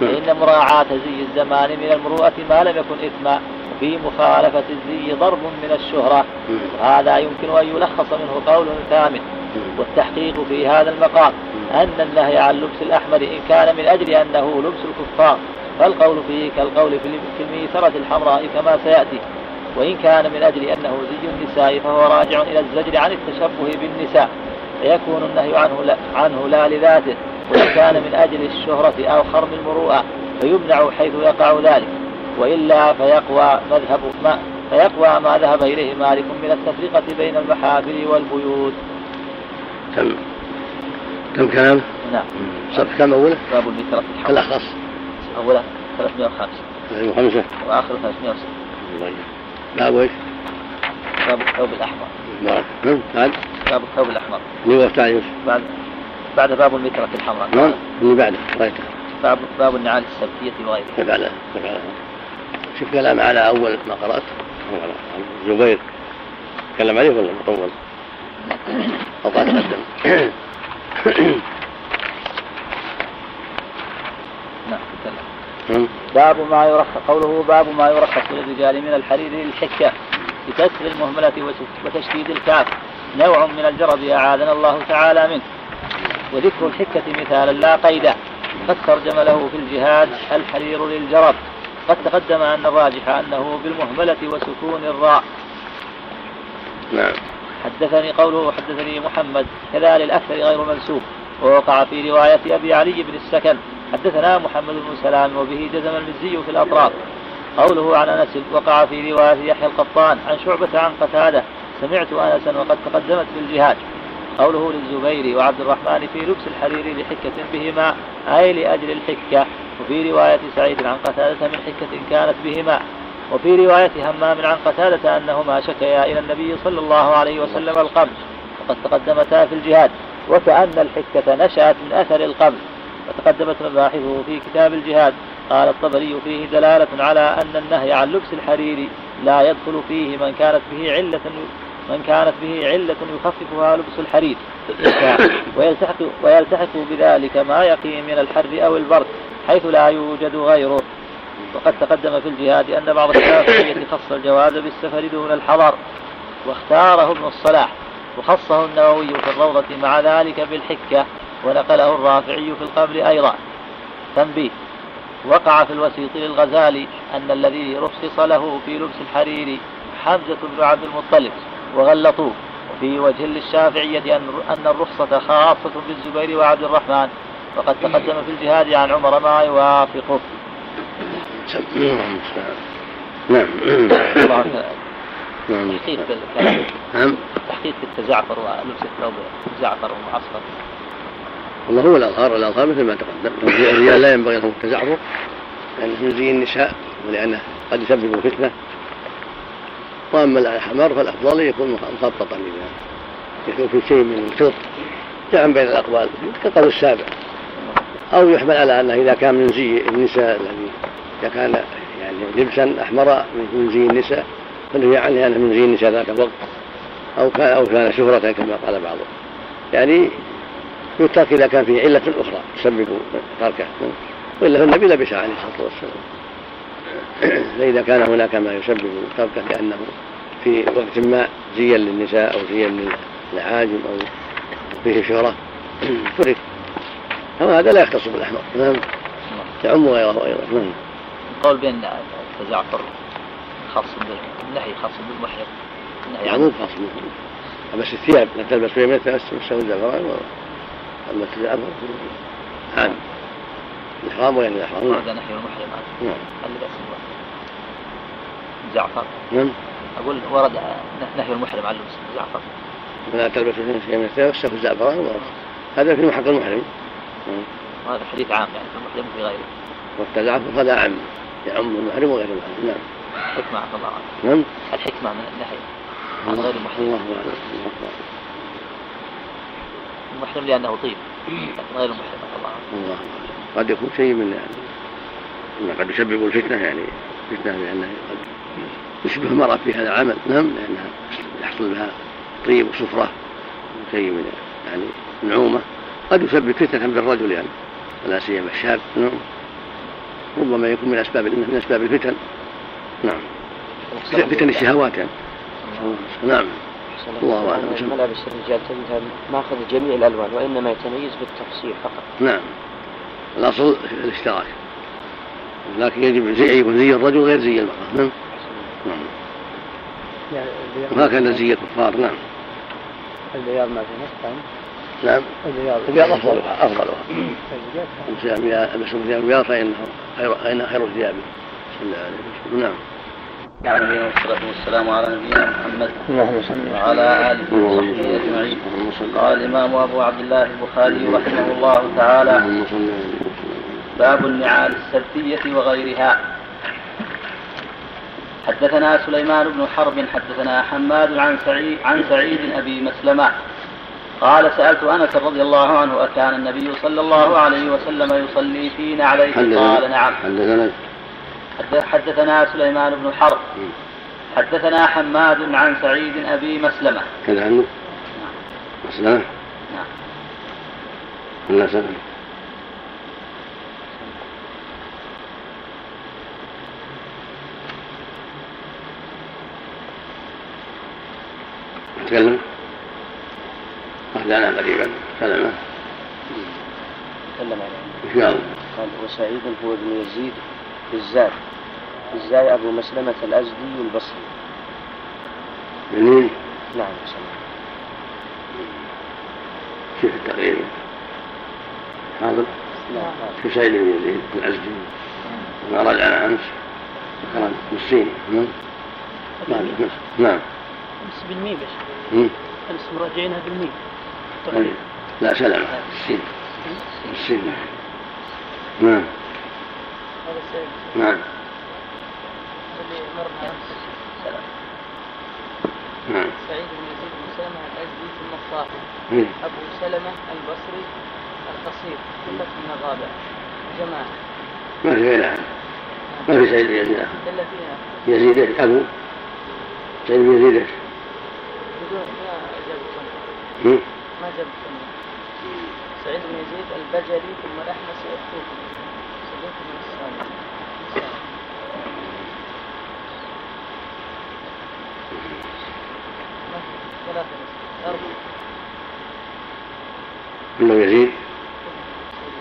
فإن مراعاة زي الزمان من المروءة ما لم يكن إثما وفي مخالفة الزي ضرب من الشهرة. وهذا يمكن أن يلخص منه قول ثامن. والتحقيق في هذا المقام أن النهي عن لبس الأحمر إن كان من أجل أنه لبس الكفار. فالقول فيه كالقول في الميسرة الحمراء كما سيأتي. وإن كان من أجل أنه زي النساء فهو راجع إلى الزجر عن التشبه بالنساء. فيكون النهي عنه لا, عنه لا لذاته. وإن كان من أجل الشهرة أو خرم المروءة فيمنع حيث يقع ذلك وإلا فيقوى مذهب ما فيقوى ما ذهب إليه مالك من التفرقة بين المحافل والبيوت. كم كم كلام؟ نعم. صف كم أوله؟ باب الميترة الأخص. أولا 305 305 وآخر 306 باب إيش؟ باب الثوب الأحمر. نعم بعد باب الثوب الأحمر. اللي هو الثاني بعد. بعد باب المترة الحمراء نعم اللي بعده. رايته باب باب النعال السبتية وغيرها بعده شوف كلام على أول ما قرأت. الزبير تكلم عليه ولا مطول؟ أو قد تقدم؟ نعم باب ما يرخص قوله باب ما يرخص للرجال من الحرير للحكة بكسر المهملة وتشديد الكاف. نوع من الجرب أعاذنا الله تعالى منه. وذكر الحكة مثالا لا قيدا قد ترجم له في الجهاد الحرير للجرب. قد تقدم أن الراجح أنه بالمهملة وسكون الراء. نعم. حدثني قوله حدثني محمد كذا للأكثر غير منسوب ووقع في رواية أبي علي بن السكن. حدثنا محمد بن سلام وبه جزم المزي في الأطراف. قوله عن أنس وقع في رواية يحيى القطان عن شعبة عن قتادة. سمعت أنسا وقد تقدمت في الجهاد. قوله للزبير وعبد الرحمن في لبس الحرير لحكة بهما أي لأجل الحكة. وفي رواية سعيد عن قتادة من حكة كانت بهما. وفي رواية همام عن قتادة أنهما شكيا إلى النبي صلى الله عليه وسلم القمح وقد تقدمتا في الجهاد. وكأن الحكة نشأت من أثر القمح وتقدمت مباحثه في كتاب الجهاد. قال الطبري فيه دلالة على أن النهي عن لبس الحرير لا يدخل فيه من كانت به علة من كانت به علة يخففها لبس الحرير. ويلتحق, ويلتحق بذلك ما يقي من الحر أو البرد حيث لا يوجد غيره. وقد تقدم في الجهاد أن بعض الشافعية خص الجواز بالسفر دون الحضر واختاره ابن الصلاح. وخصه النووي في الروضة مع ذلك بالحكة ونقله الرافعي في القبر أيضا. تنبيه وقع في الوسيط للغزالي أن الذي رخص له في لبس الحرير حمزة بن عبد المطلب. وغلطوه. وفي وجه للشافعية أن الرخصة خاصة بالزبير وعبد الرحمن وقد تقدم في الجهاد عن عمر ما يوافقه. نعم. نعم تحقيق نعم. تحقيق التزعفر ولبس الثوب الزعفر والمعصفر والله هو الأظهار الأظهار مثل ما تقدم. الرجال لا ينبغي لهم التزعفر. لأنه من زي النساء ولأنه قد يسبب فتنة. وأما الحمار فالأفضل يكون مخططا لها يكون في شيء من الخلط جمعا بين الأقوال. كقول السابع. أو يحمل على أنه إذا كان من زي النساء الذي إذا كان يعني لبسا أحمر من زي النساء فنهي عنه أنه من زي النساء ذاك الوقت. أو كان أو كان شهرة كما قال بعضهم. يعني يترك إذا كان فيه علة أخرى تسبب تركه. وإلا فالنبي لبس عليه الصلاة والسلام. فإذا كان هناك ما يسبب تركه لأنه في وقت ما زيا للنساء أو زيا للعاجم أو فيه شهرة ترك. هذا لا يختص بالأحمر. نعم. يعم غيره أيضا. نعم. القول بأن التزعفر خاص بالنهي خاص بالمحرم النهي عنه خاص بالمحرم بس الثياب لا تلبس فيها مثل السوء الزعفران أما التزعفر عام. الإحرام وغير الإحرام. ورد نحي المحرمات نعم. زعفر نعم. أقول ورد نهي المحرم عن لبس الزعفر لا تلبس شيئا من الثياب السوء الزعفران هذا في محق المحرم. وهذا حديث عام يعني في المحرم وفي غيره. والتزعفر هذا عام يعم المحرم وغير المحرم. نعم. الحكمة عفى الله عنه. نعم. الحكمة من النهي عن غير المحرم. الله أعلم. المحرم لأنه طيب لكن غير المحرم عفى الله عنه. الله قد يكون شيء من يعني قد يسبب الفتنة يعني فتنة لأنه قد يشبه المرأة في هذا العمل. نعم لأنها يحصل لها طيب وصفرة شيء من يعني نعومة. قد يسبب فتنة بالرجل يعني ولا سيما الشاب. نعم. ربما يكون من أسباب من أسباب الفتن. نعم. فتن الشهوات يعني. نعم. الله أعلم. ملابس الرجال تجدها ماخذ جميع الألوان وإنما يتميز بالتفصيل فقط. نعم. الأصل الاشتراك. لكن يجب زي يكون زي الرجل غير زي المرأة. نعم. نعم. وهكذا زي الكفار نعم. البياض ما في نص نعم. البياض أفضلها أفضلها. بس البياض فانه خير خير الثياب. بسم الله عليه وسلم نعم نبينا والصلاة والسلام على نبينا محمد وعلى آله وصحبه أجمعين. قال الإمام أبو عبد الله البخاري رحمه الله تعالى باب النعال السبتية وغيرها. حدثنا سليمان بن حرب حدثنا حماد عن سعيد عن سعيد أبي مسلمة. قال سألت أنس رضي الله عنه أكان النبي صلى الله عليه وسلم يصلي فينا عليه؟ قال نعم. حدثنا حدثنا سليمان بن حرب. حدثنا حماد عن سعيد أبي مسلمة. كذا عنه. مسلمة. نعم. تكلم أهدانا قريبا سلمة. تكلم إن شاء الله. قال وسعيد هو ابن يزيد بالزاد بالزاي أبو مسلمة الأزدي البصري. منين؟ نعم سلام. كيف التقرير؟ حاضر؟ نعم. في سعيد بن يزيد الأزدي. ما رجعنا أمس. ذكر مسين نعم نعم. بس بالميم بس. مم. امس مراجعينها بالميم. لا سلمة السين السين نعم. نعم. نعم. سعيد بن يزيد بن سلمة الازدي ثم الصافي مم. أبو سلمة البصري القصير. ثقة من الرابع. جماعة. ما في غيرها. ما في سعيد بن يزيد. آخر. يزيد؟ أبو. سعيد بن يزيد ما جاب سعيد بن يزيد البجلي ثم الأحمس الكوفي صديق من الصالح ثلاثة أربعة انه يزيد سعيد بن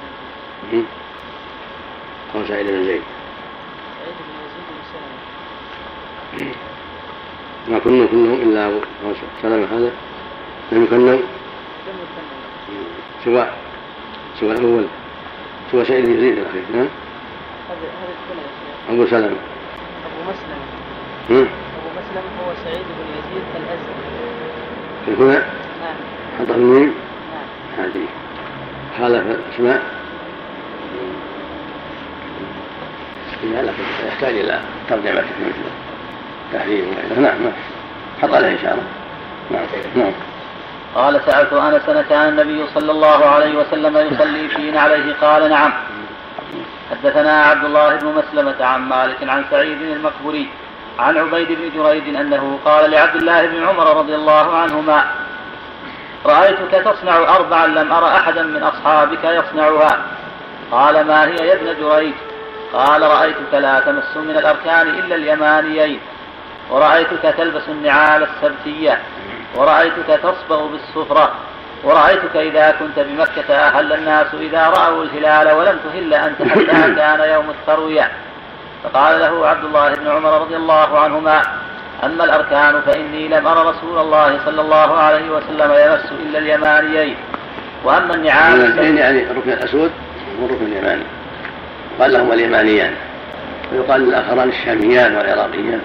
يزيد. هم؟ قال سعيد بن زيد سعيد بن يزيد بن سلمة ما كنا كلهم الا ابو سلمه هذا لم يكن سوى سوى الأول سوى سعيد بن يزيد الاخير نعم. ابو سلمه أبو مسلم هم؟ أبو مسلم هو سعيد بن يزيد الأزدي هنا نعم حط الميم نعم هذه خالف الاسماء لا يحتاج إلى ترجمه مثل وغيره. نعم نعم. حط عليه اشاره نعم نعم. قال سألت أنس كان النبي صلى الله عليه وسلم يصلي فينا عليه قال نعم. حدثنا عبد الله بن مسلمة عن مالك عن سعيد المقبري عن عبيد بن جريج أنه قال لعبد الله بن عمر رضي الله عنهما رأيتك تصنع أربعا لم أرى أحدا من أصحابك يصنعها. قال ما هي يا ابن جريج؟ قال رأيتك لا تمس من الأركان إلا اليمانيين. ورأيتك تلبس النعال السبتية ورأيتك تصبغ بالصفرة ورأيتك إذا كنت بمكة أهل الناس إذا رأوا الهلال ولم تهل أنت حتى كان يوم التروية. فقال له عبد الله بن عمر رضي الله عنهما أما الأركان فإني لم أرى رسول الله صلى الله عليه وسلم يمس إلا اليمانيين. وأما النعال الاثنين يعني الركن الأسود والركن اليماني. قال لهما اليمانيان. ويقال للاخران الشاميان والعراقيان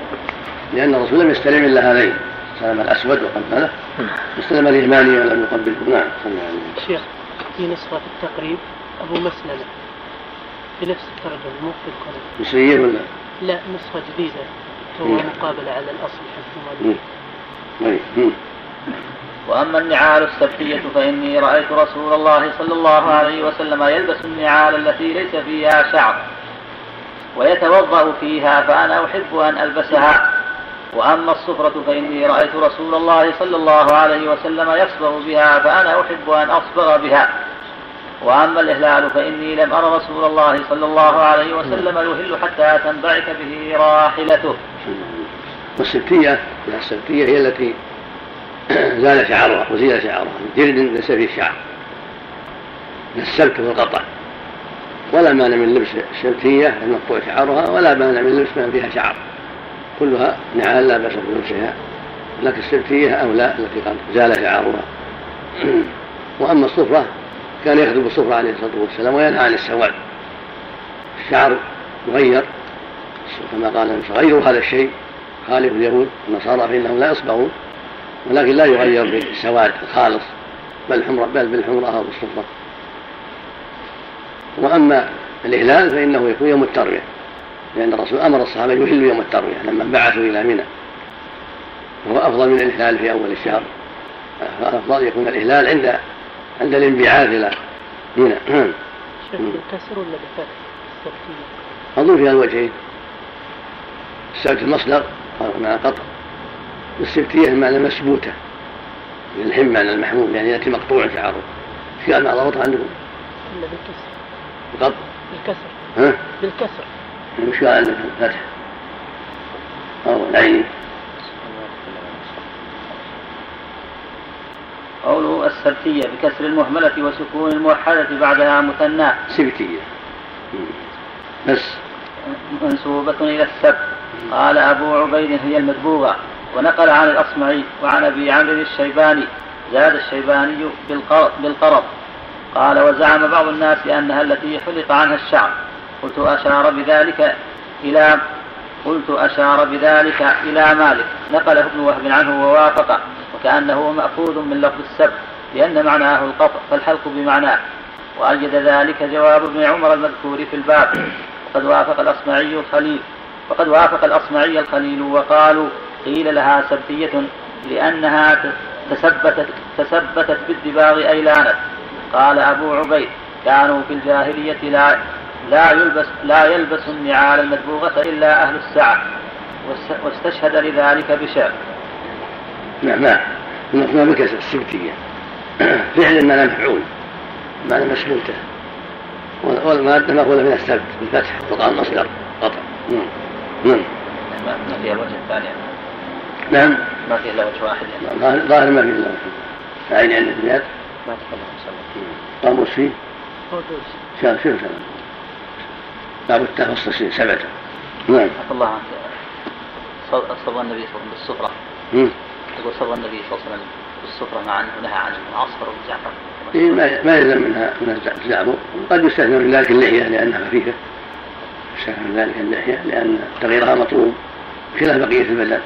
لأن الرسول لم يستلم إلا هذين. استلم الأسود وقبله استلم اليماني ولم يقبله. نعم. صلى الله عليه وسلم. شيخ في نسخة في التقريب أبو مسلمة. بنفس الترجمة مو في الكلام. مصريين ولا؟ لا نسخة جديدة. تو مم. مقابلة على الأصل حفظ مم. الله طيب. وأما النعال السبتية فإني رأيت رسول الله صلى الله عليه وسلم يلبس النعال التي ليس فيها شعر ويتوضأ فيها فأنا أحب أن ألبسها. وأما الصفرة فإني رأيت رسول الله صلى الله عليه وسلم يصبغ بها فأنا أحب أن أصبغ بها. وأما الإهلال فإني لم أر رسول الله صلى الله عليه وسلم يهل حتى تنبعث به راحلته. والسبتية السبتية هي التي زال شعرها وزيل شعرها من جلد ليس فيه شعر من السبت والقطع. ولا مانع من لبس السبتية المقطوع شعرها ولا مانع من لبس ما فيها شعر. كلها نعال لا بأس بلبسها لكن السبتية أولى التي قد زال شعرها وأما الصفرة كان يخدم الصفرة عليه الصلاة والسلام وينهى عن السواد. الشعر يغير كما قال النبي غيروا هذا الشيء. خالف اليهود والنصارى فإنهم لا يصبغون ولكن لا يغير بالسواد الخالص بل حمرة بل بالحمرة أو بالصفرة. وأما الإهلال فإنه يكون يوم التروية. لأن الرسول أمر الصحابة يهلوا يوم التروية لما بعثوا إلى منى. وهو أفضل من الإهلال في أول الشهر. فالأفضل يكون الإهلال عند عند الانبعاث إلى منى. بالكسر ولا بالفتح أظن فيها الوجهين. السبت المصدر مع قطع والسبتية المعنى مسبوتة الحم معنى المحمول يعني يأتي مقطوع شعره إيش قال؟ مع ضبط عندكم؟ بالكسر. قط. بالكسر. ها؟ بالكسر. وش قال عندك فتح؟ أو العين قوله السبتية بكسر المهملة وسكون الموحدة بعدها مثنى سبتية بس. منسوبة إلى السبت قال أبو عبيد هي المدبوغة ونقل عن الأصمعي وعن أبي عمرو الشيباني. زاد الشيباني بالقرض, بالقرض. قال وزعم بعض الناس أنها التي حلق عنها الشعر قلت أشار بذلك إلى قلت أشار بذلك إلى مالك. نقله ابن وهب عنه ووافقه وكأنه مأخوذ من لفظ السبت لأن معناه القطع فالحلق بمعناه. وأيد ذلك جواب ابن عمر المذكور في الباب. وقد وافق الأصمعي الخليل. وقد وافق الأصمعي الخليل وقالوا قيل لها سبتية لأنها تثبتت تثبتت بالدباغ أي لانت. قال أبو عبيد كانوا في الجاهلية لا لا يلبس لا يلبس النعال المدبوغة إلا أهل السعة واستشهد لذلك بشعر نعم نعم من بالكسر السبتية فعل معنى مفعول معنى مسبوتة والمادة مأخوذة من السبت بالفتح وقال مصدر قطع نعم. نعم. ما فيها الوجه الثاني. نعم. ما فيها الا وجه واحد. يعني ظاهر ما فيه الا وجه عين عند الزياد ما تكلم قاموس فيه؟ شاف شوف باب التفصص سبعة نعم. الله عنك. صبغ النبي صلى الله عليه وسلم بالسفرة. يقول صبغ النبي صلى الله عليه وسلم بالسفرة مع أنه نهى عن العصفر والزعفر إيه ما يلزم منها من الزعفر قد يستثنى من ذلك اللحية لأنها خفيفة. يستثنى من ذلك اللحية لأن تغييرها مطلوب خلاف بقية البدن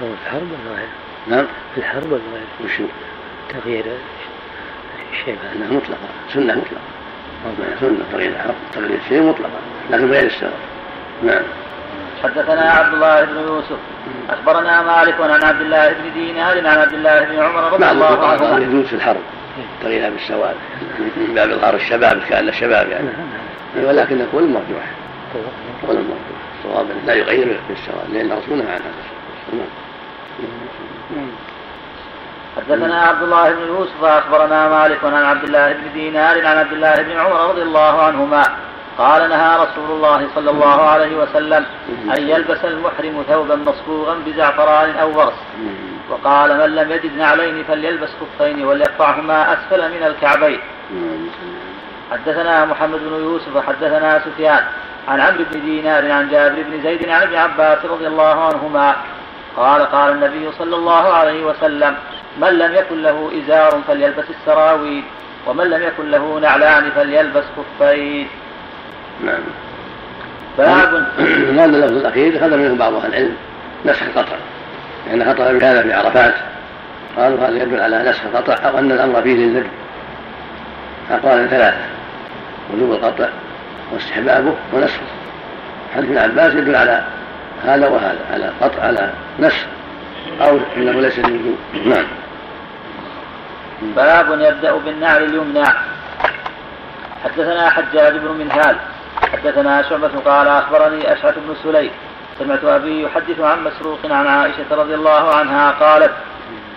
طيب الحرب ولا؟ نعم. في الحرب ولا غير؟ وشو؟ تغيير الشيء إنها مطلقة. سنة مطلقة. سنه تغيير الحرب تغيير الشيء مطلقة لكن غير السبب نعم. حدثنا عبد الله بن يوسف. أخبرنا مالك عن عبد الله بن دينار عن عبد الله بن عمر رضي الله عنهما؟ يجوز في الحرب. تغييرها بالسواد من باب اظهار الشباب كأن الشباب يعني. ولكن نقول المرجوح. قول المرجوح. الصواب لا يغير بالسواد لأن الرسول نهى عن هذا حدثنا عبد الله بن يوسف أخبرنا مالك عن عبد الله بن دينار عن عبد الله بن عمر رضي الله عنهما قال نهى رسول الله صلى الله عليه وسلم أن يلبس المحرم ثوبا مصبوغا بزعفران أو ورس. وقال من لم يجد نعلين فليلبس خفين وليرفعهما أسفل من الكعبين. حدثنا محمد بن يوسف حدثنا سفيان عن عمرو بن دينار عن جابر بن زيد عن ابن عباس رضي الله عنهما قال قال النبي صلى الله عليه وسلم من لم يكن له إزار فليلبس السراويل ومن لم يكن له نعلان فليلبس خفين. نعم. باب. هذا اللفظ الأخير أخذ منه بعض أهل العلم نسخ القطع. لأن خطأ بهذا في عرفات. قالوا هذا يدل على نسخ القطع أو أن الأمر فيه للنجم أقوال ثلاثة وجوب القطع واستحبابه ونسخه. حديث ابن عباس يدل على هذا وهذا على قطع على نسخ أو إنه ليس للوجوب. نعم. باب يبدأ بالنعل اليمنى. حدثنا حجاج بن منهال. حدثنا شعبة قال أخبرني أشعث بن سليم. سمعت أبي يحدث عن مسروق عن عائشة رضي الله عنها قالت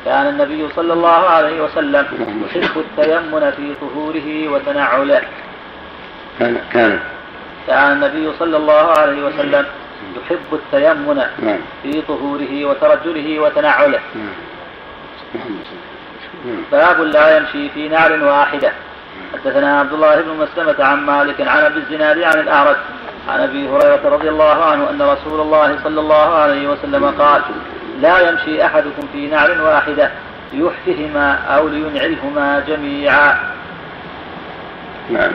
كان النبي صلى الله عليه وسلم يحب التيمن في طهوره وتنعله. كان كان. كان النبي صلى الله عليه وسلم يحب التيمن نعم. في طهوره وترجله وتنعله. نعم. باب لا يمشي في نعل واحدة. حدثنا عبد الله بن مسلمة عن مالك عن أبي الزناد عن الأعرج عن أبي هريرة رضي الله عنه أن رسول الله صلى الله عليه وسلم قال لا يمشي أحدكم في نعل واحدة ليحفهما أو لينعلهما جميعا. نعم.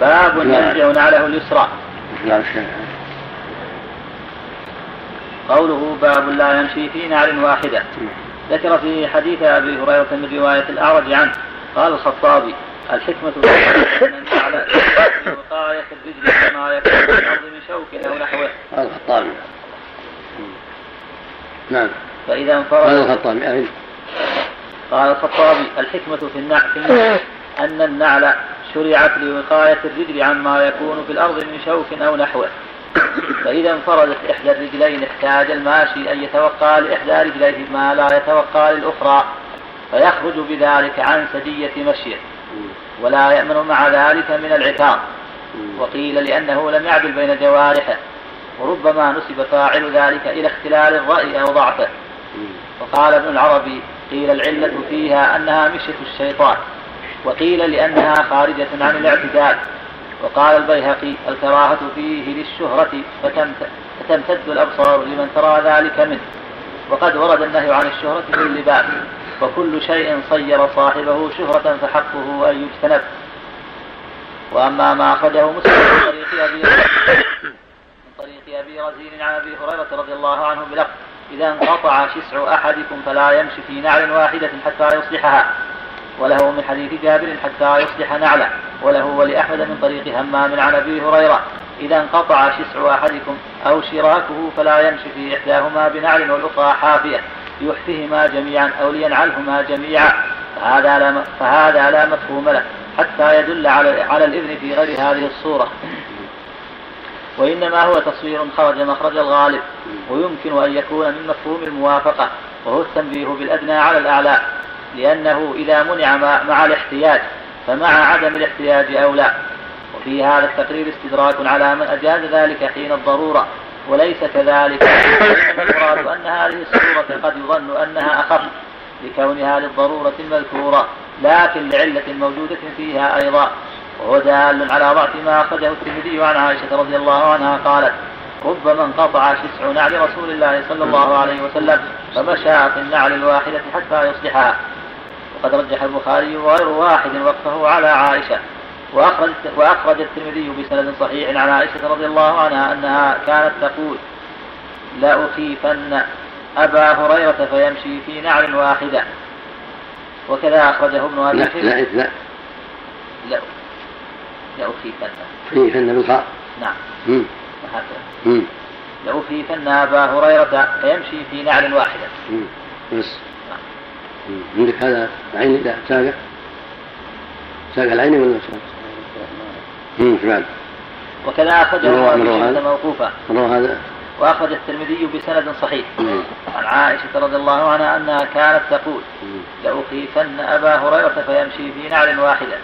باب نعم. يرجع نعله اليسرى. نعم قوله باب لا يمشي في نعل واحدة. ذكر في حديث أبي هريرة من رواية الأعرج عنه قال الخطابي الحكمة على وقاية الرجل كما يكون في الأرض من شوك أو نحوه. قال الخطابي. نعم. فإذا قال انفرد الخطابي أهل قال الخطابي الحكمة في النعل أن النعل شرعت لوقاية الرجل عما يكون في الأرض من شوك أو نحوه. فإذا انفردت إحدى الرجلين احتاج الماشي أن يتوقع لإحدى رجليه ما لا يتوقع للأخرى فيخرج بذلك عن سجية مشيه ولا يأمن مع ذلك من العقاب وقيل لأنه لم يعدل بين جوارحه وربما نسب فاعل ذلك إلى اختلال الرأي أو ضعفه. وقال ابن العربي قيل العلة فيها أنها مشية الشيطان وقيل لأنها خارجة عن الاعتدال. وقال البيهقي الكراهة فيه للشهرة فتمت- فتمتد الأبصار لمن ترى ذلك منه. وقد ورد النهي عن الشهرة في اللباس. وكل شيء صير صاحبه شهرة فحقه أن يجتنب. وأما ما أخرجه مسلم من طريق أبي من طريق أبي رزين عن أبي هريرة رضي الله عنه بلفظ إذا انقطع شسع أحدكم فلا يمشي في نعل واحدة حتى يصلحها. وله من حديث جابر حتى يصلح نعله وله ولأحمد من طريق همام عن أبي هريرة. إذا انقطع شسع أحدكم أو شراكه فلا يمشي في إحداهما بنعل والأخرى حافية. ليحفهما جميعا أو لينعلهما جميعا. فهذا لا فهذا لا مفهوم له حتى يدل على على الإذن في غير هذه الصورة. وإنما هو تصوير خرج مخرج الغالب ويمكن أن يكون من مفهوم الموافقة وهو التنبيه بالأدنى على الأعلى. لأنه إذا منع مع الاحتياج فمع عدم الاحتياج أولى وفي هذا التقرير استدراك على من أجاز ذلك حين الضرورة وليس كذلك. المراد أن هذه الصورة قد يظن أنها أخف لكونها للضرورة المذكورة لكن لعلة موجودة فيها أيضا. وهو دال على ضعف ما أخرجه الترمذي عن عائشة رضي الله عنها قالت ربما انقطع شسع نعل رسول الله صلى الله عليه وسلم فمشى في النعل الواحدة حتى يصلحها. وقد رجح البخاري وغير واحد وقفه على عائشة. وأخرج, وأخرج الترمذي بسند صحيح عن عائشة رضي الله عنها أنها كانت تقول لأخيفن أبا هريرة فيمشي في نعل واحدة. وكذا أخرجه ابن أبي لا لا لا. لا. لأخيفن خيفن بالخاء. نعم. وهكذا. لأخيفن أبا هريرة فيمشي في نعل واحدة. بس. عندك هذا عين إذا ساقع ساقع العين ولا ساقع؟ امم بعد؟ وكذا؟ شيبة موقوفا هذا؟ وأخرج الترمذي بسند صحيح. عن عائشة رضي الله عنها أنها كانت تقول. لأخيفن أبا هريرة فيمشي في نعل واحدة.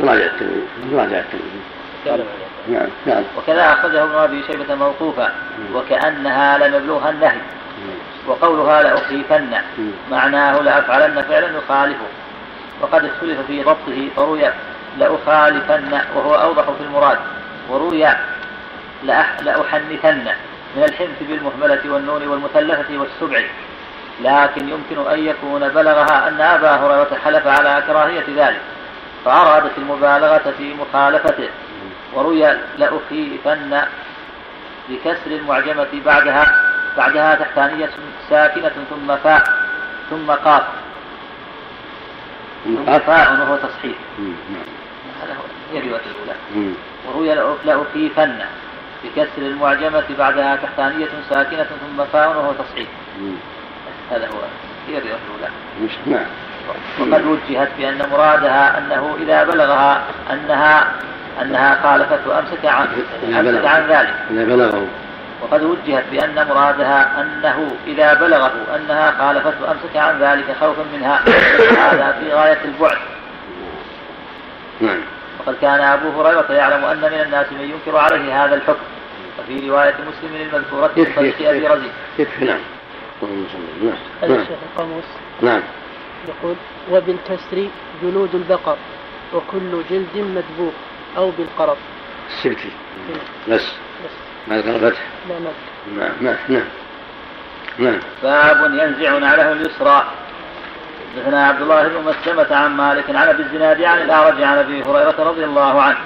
راجع التلميذ راجع التلميذ نعم نعم. وكذا أخرجه ابن أبي شيبة موقوفا وكأنها لم يبلغها النهي. وقولها لأخيفن. معناه لأفعلن فعلا يخالفه. وقد اختلف في ضبطه فروي لأخالفن وهو أوضح في المراد. وروي لأح- لأحنثن من الحنث بالمهملة والنون والمثلثة والسبع. لكن يمكن أن يكون بلغها أن أبا هريرة حلف على كراهية ذلك فأرادت المبالغة في مخالفته. وروي لأخيفن بكسر المعجمة بعدها. بعدها تحتانية ساكنة ثم فاء ثم قاف. ثم فاء وهو تصحيح. نعم. هذا هو هي الرواية الأولى. وروي لأ- لأخيفن بكسر المعجمة بعدها تحتانية ساكنة ثم فاء وهو تصحيح. هذا هو هي الرواية الأولى. نعم وقد وجهت بأن مرادها أنه إذا بلغها أنها أنها خالفته أمسك عن أمسك. عن ذلك. إذا بلغه. وقد وجهت بأن مرادها أنه إذا بلغه أنها خالفته أمسك عن ذلك خوفا منها. هذا في غاية البعد. نعم. وقد كان أبو هريرة يعلم أن من الناس من ينكر عليه هذا الحكم. وفي رواية مسلم المذكورة في طريق أبي رزين يكفي نعم. نعم هذا نعم الشيخ القاموس نعم. يقول وبالكسر جلود البقر وكل جلد مدبوغ أو بالقرض السبتي بس بس ما ذكر فتح لا. مد نعم نعم نعم. نعم. باب ينزع نعله اليسرى. حدثنا عبد الله بن مسلمة عن مالك عن أبي الزناد عن الأعرج عن أبي هريرة رضي الله عنه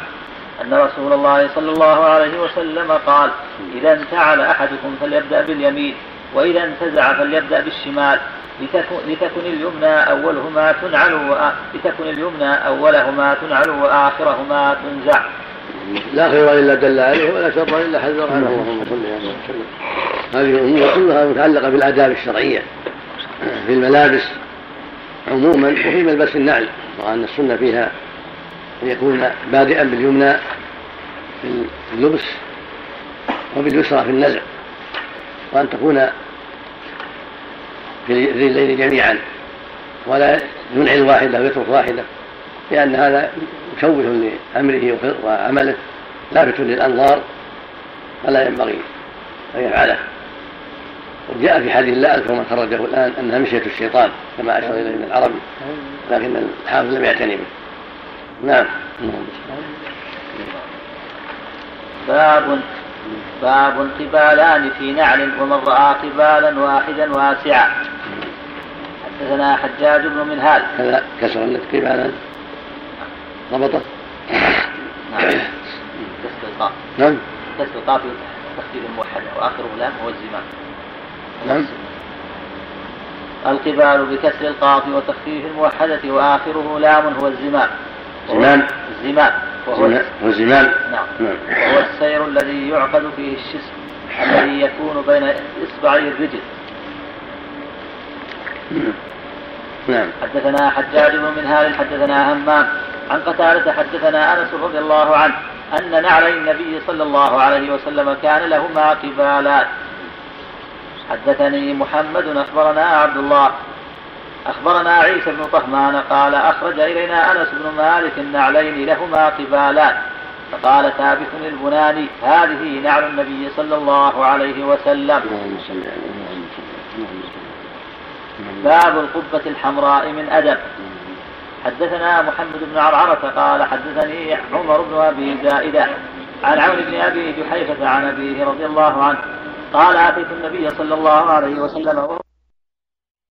أن رسول الله صلى الله عليه وسلم قال إذا انتعل أحدكم فليبدأ باليمين وإذا انتزع فليبدأ بالشمال. لتكن, لتكن اليمنى أولهما تنعل لتكن اليمنى أولهما تنعل وآخرهما تنزع. لا خير إلا دل عليه ولا شر إلا حذر عنه. اللهم صل عليه وسلم هذه الأمور كلها متعلقة بالآداب الشرعية في الملابس عموما وفي ملبس النعل وأن السنة فيها أن يكون بادئا باليمنى في اللبس وباليسرى في النزع وأن تكون في الرجلين جميعا ولا ينعل واحدة ويترك واحدة. لأن هذا مشوه لأمره وعمله لافت للانظار فلا ينبغي أن يفعله. وجاء في حديث لا أذكر من خرجه الآن أنها مشية الشيطان كما أشار إليه ابن العربي لكن الحافظ لم يعتني به. نعم. باب باب قبالان في نعل ومن رأى قبالا واحدا واسعا. حدثنا حجاج بن منهال. كذا كسر قبالا ضبطت نعم. كسر القاف نعم كسر القاف تخفيف الموحدة وآخره لام هو الزمام نعم. القبال بكسر القاف وتخفيف الموحدة وآخره لام هو الزمام. زمام. الزمام وهو والزمان نعم. نعم. وهو السير الذي يعقد فيه الشسم الذي يكون بين إصبعي الرجل. نعم. حدثنا حجاج بن منهال حدثنا همام. عن قتادة حدثنا أنس رضي الله عنه أن نعلي النبي صلى الله عليه وسلم كان لهما قبالات حدثني محمد أخبرنا عبد الله. أخبرنا عيسى بن طهمان قال أخرج إلينا أنس بن مالك النعلين لهما قبالات فقال ثابت البناني هذه نعل النبي صلى الله عليه وسلم. باب القبة الحمراء من أدب. حدثنا محمد بن عرعرة قال حدثني عمر بن أبي زائدة عن عون بن أبي جحيفة عن أبيه رضي الله عنه قال أتيت النبي صلى الله عليه وسلم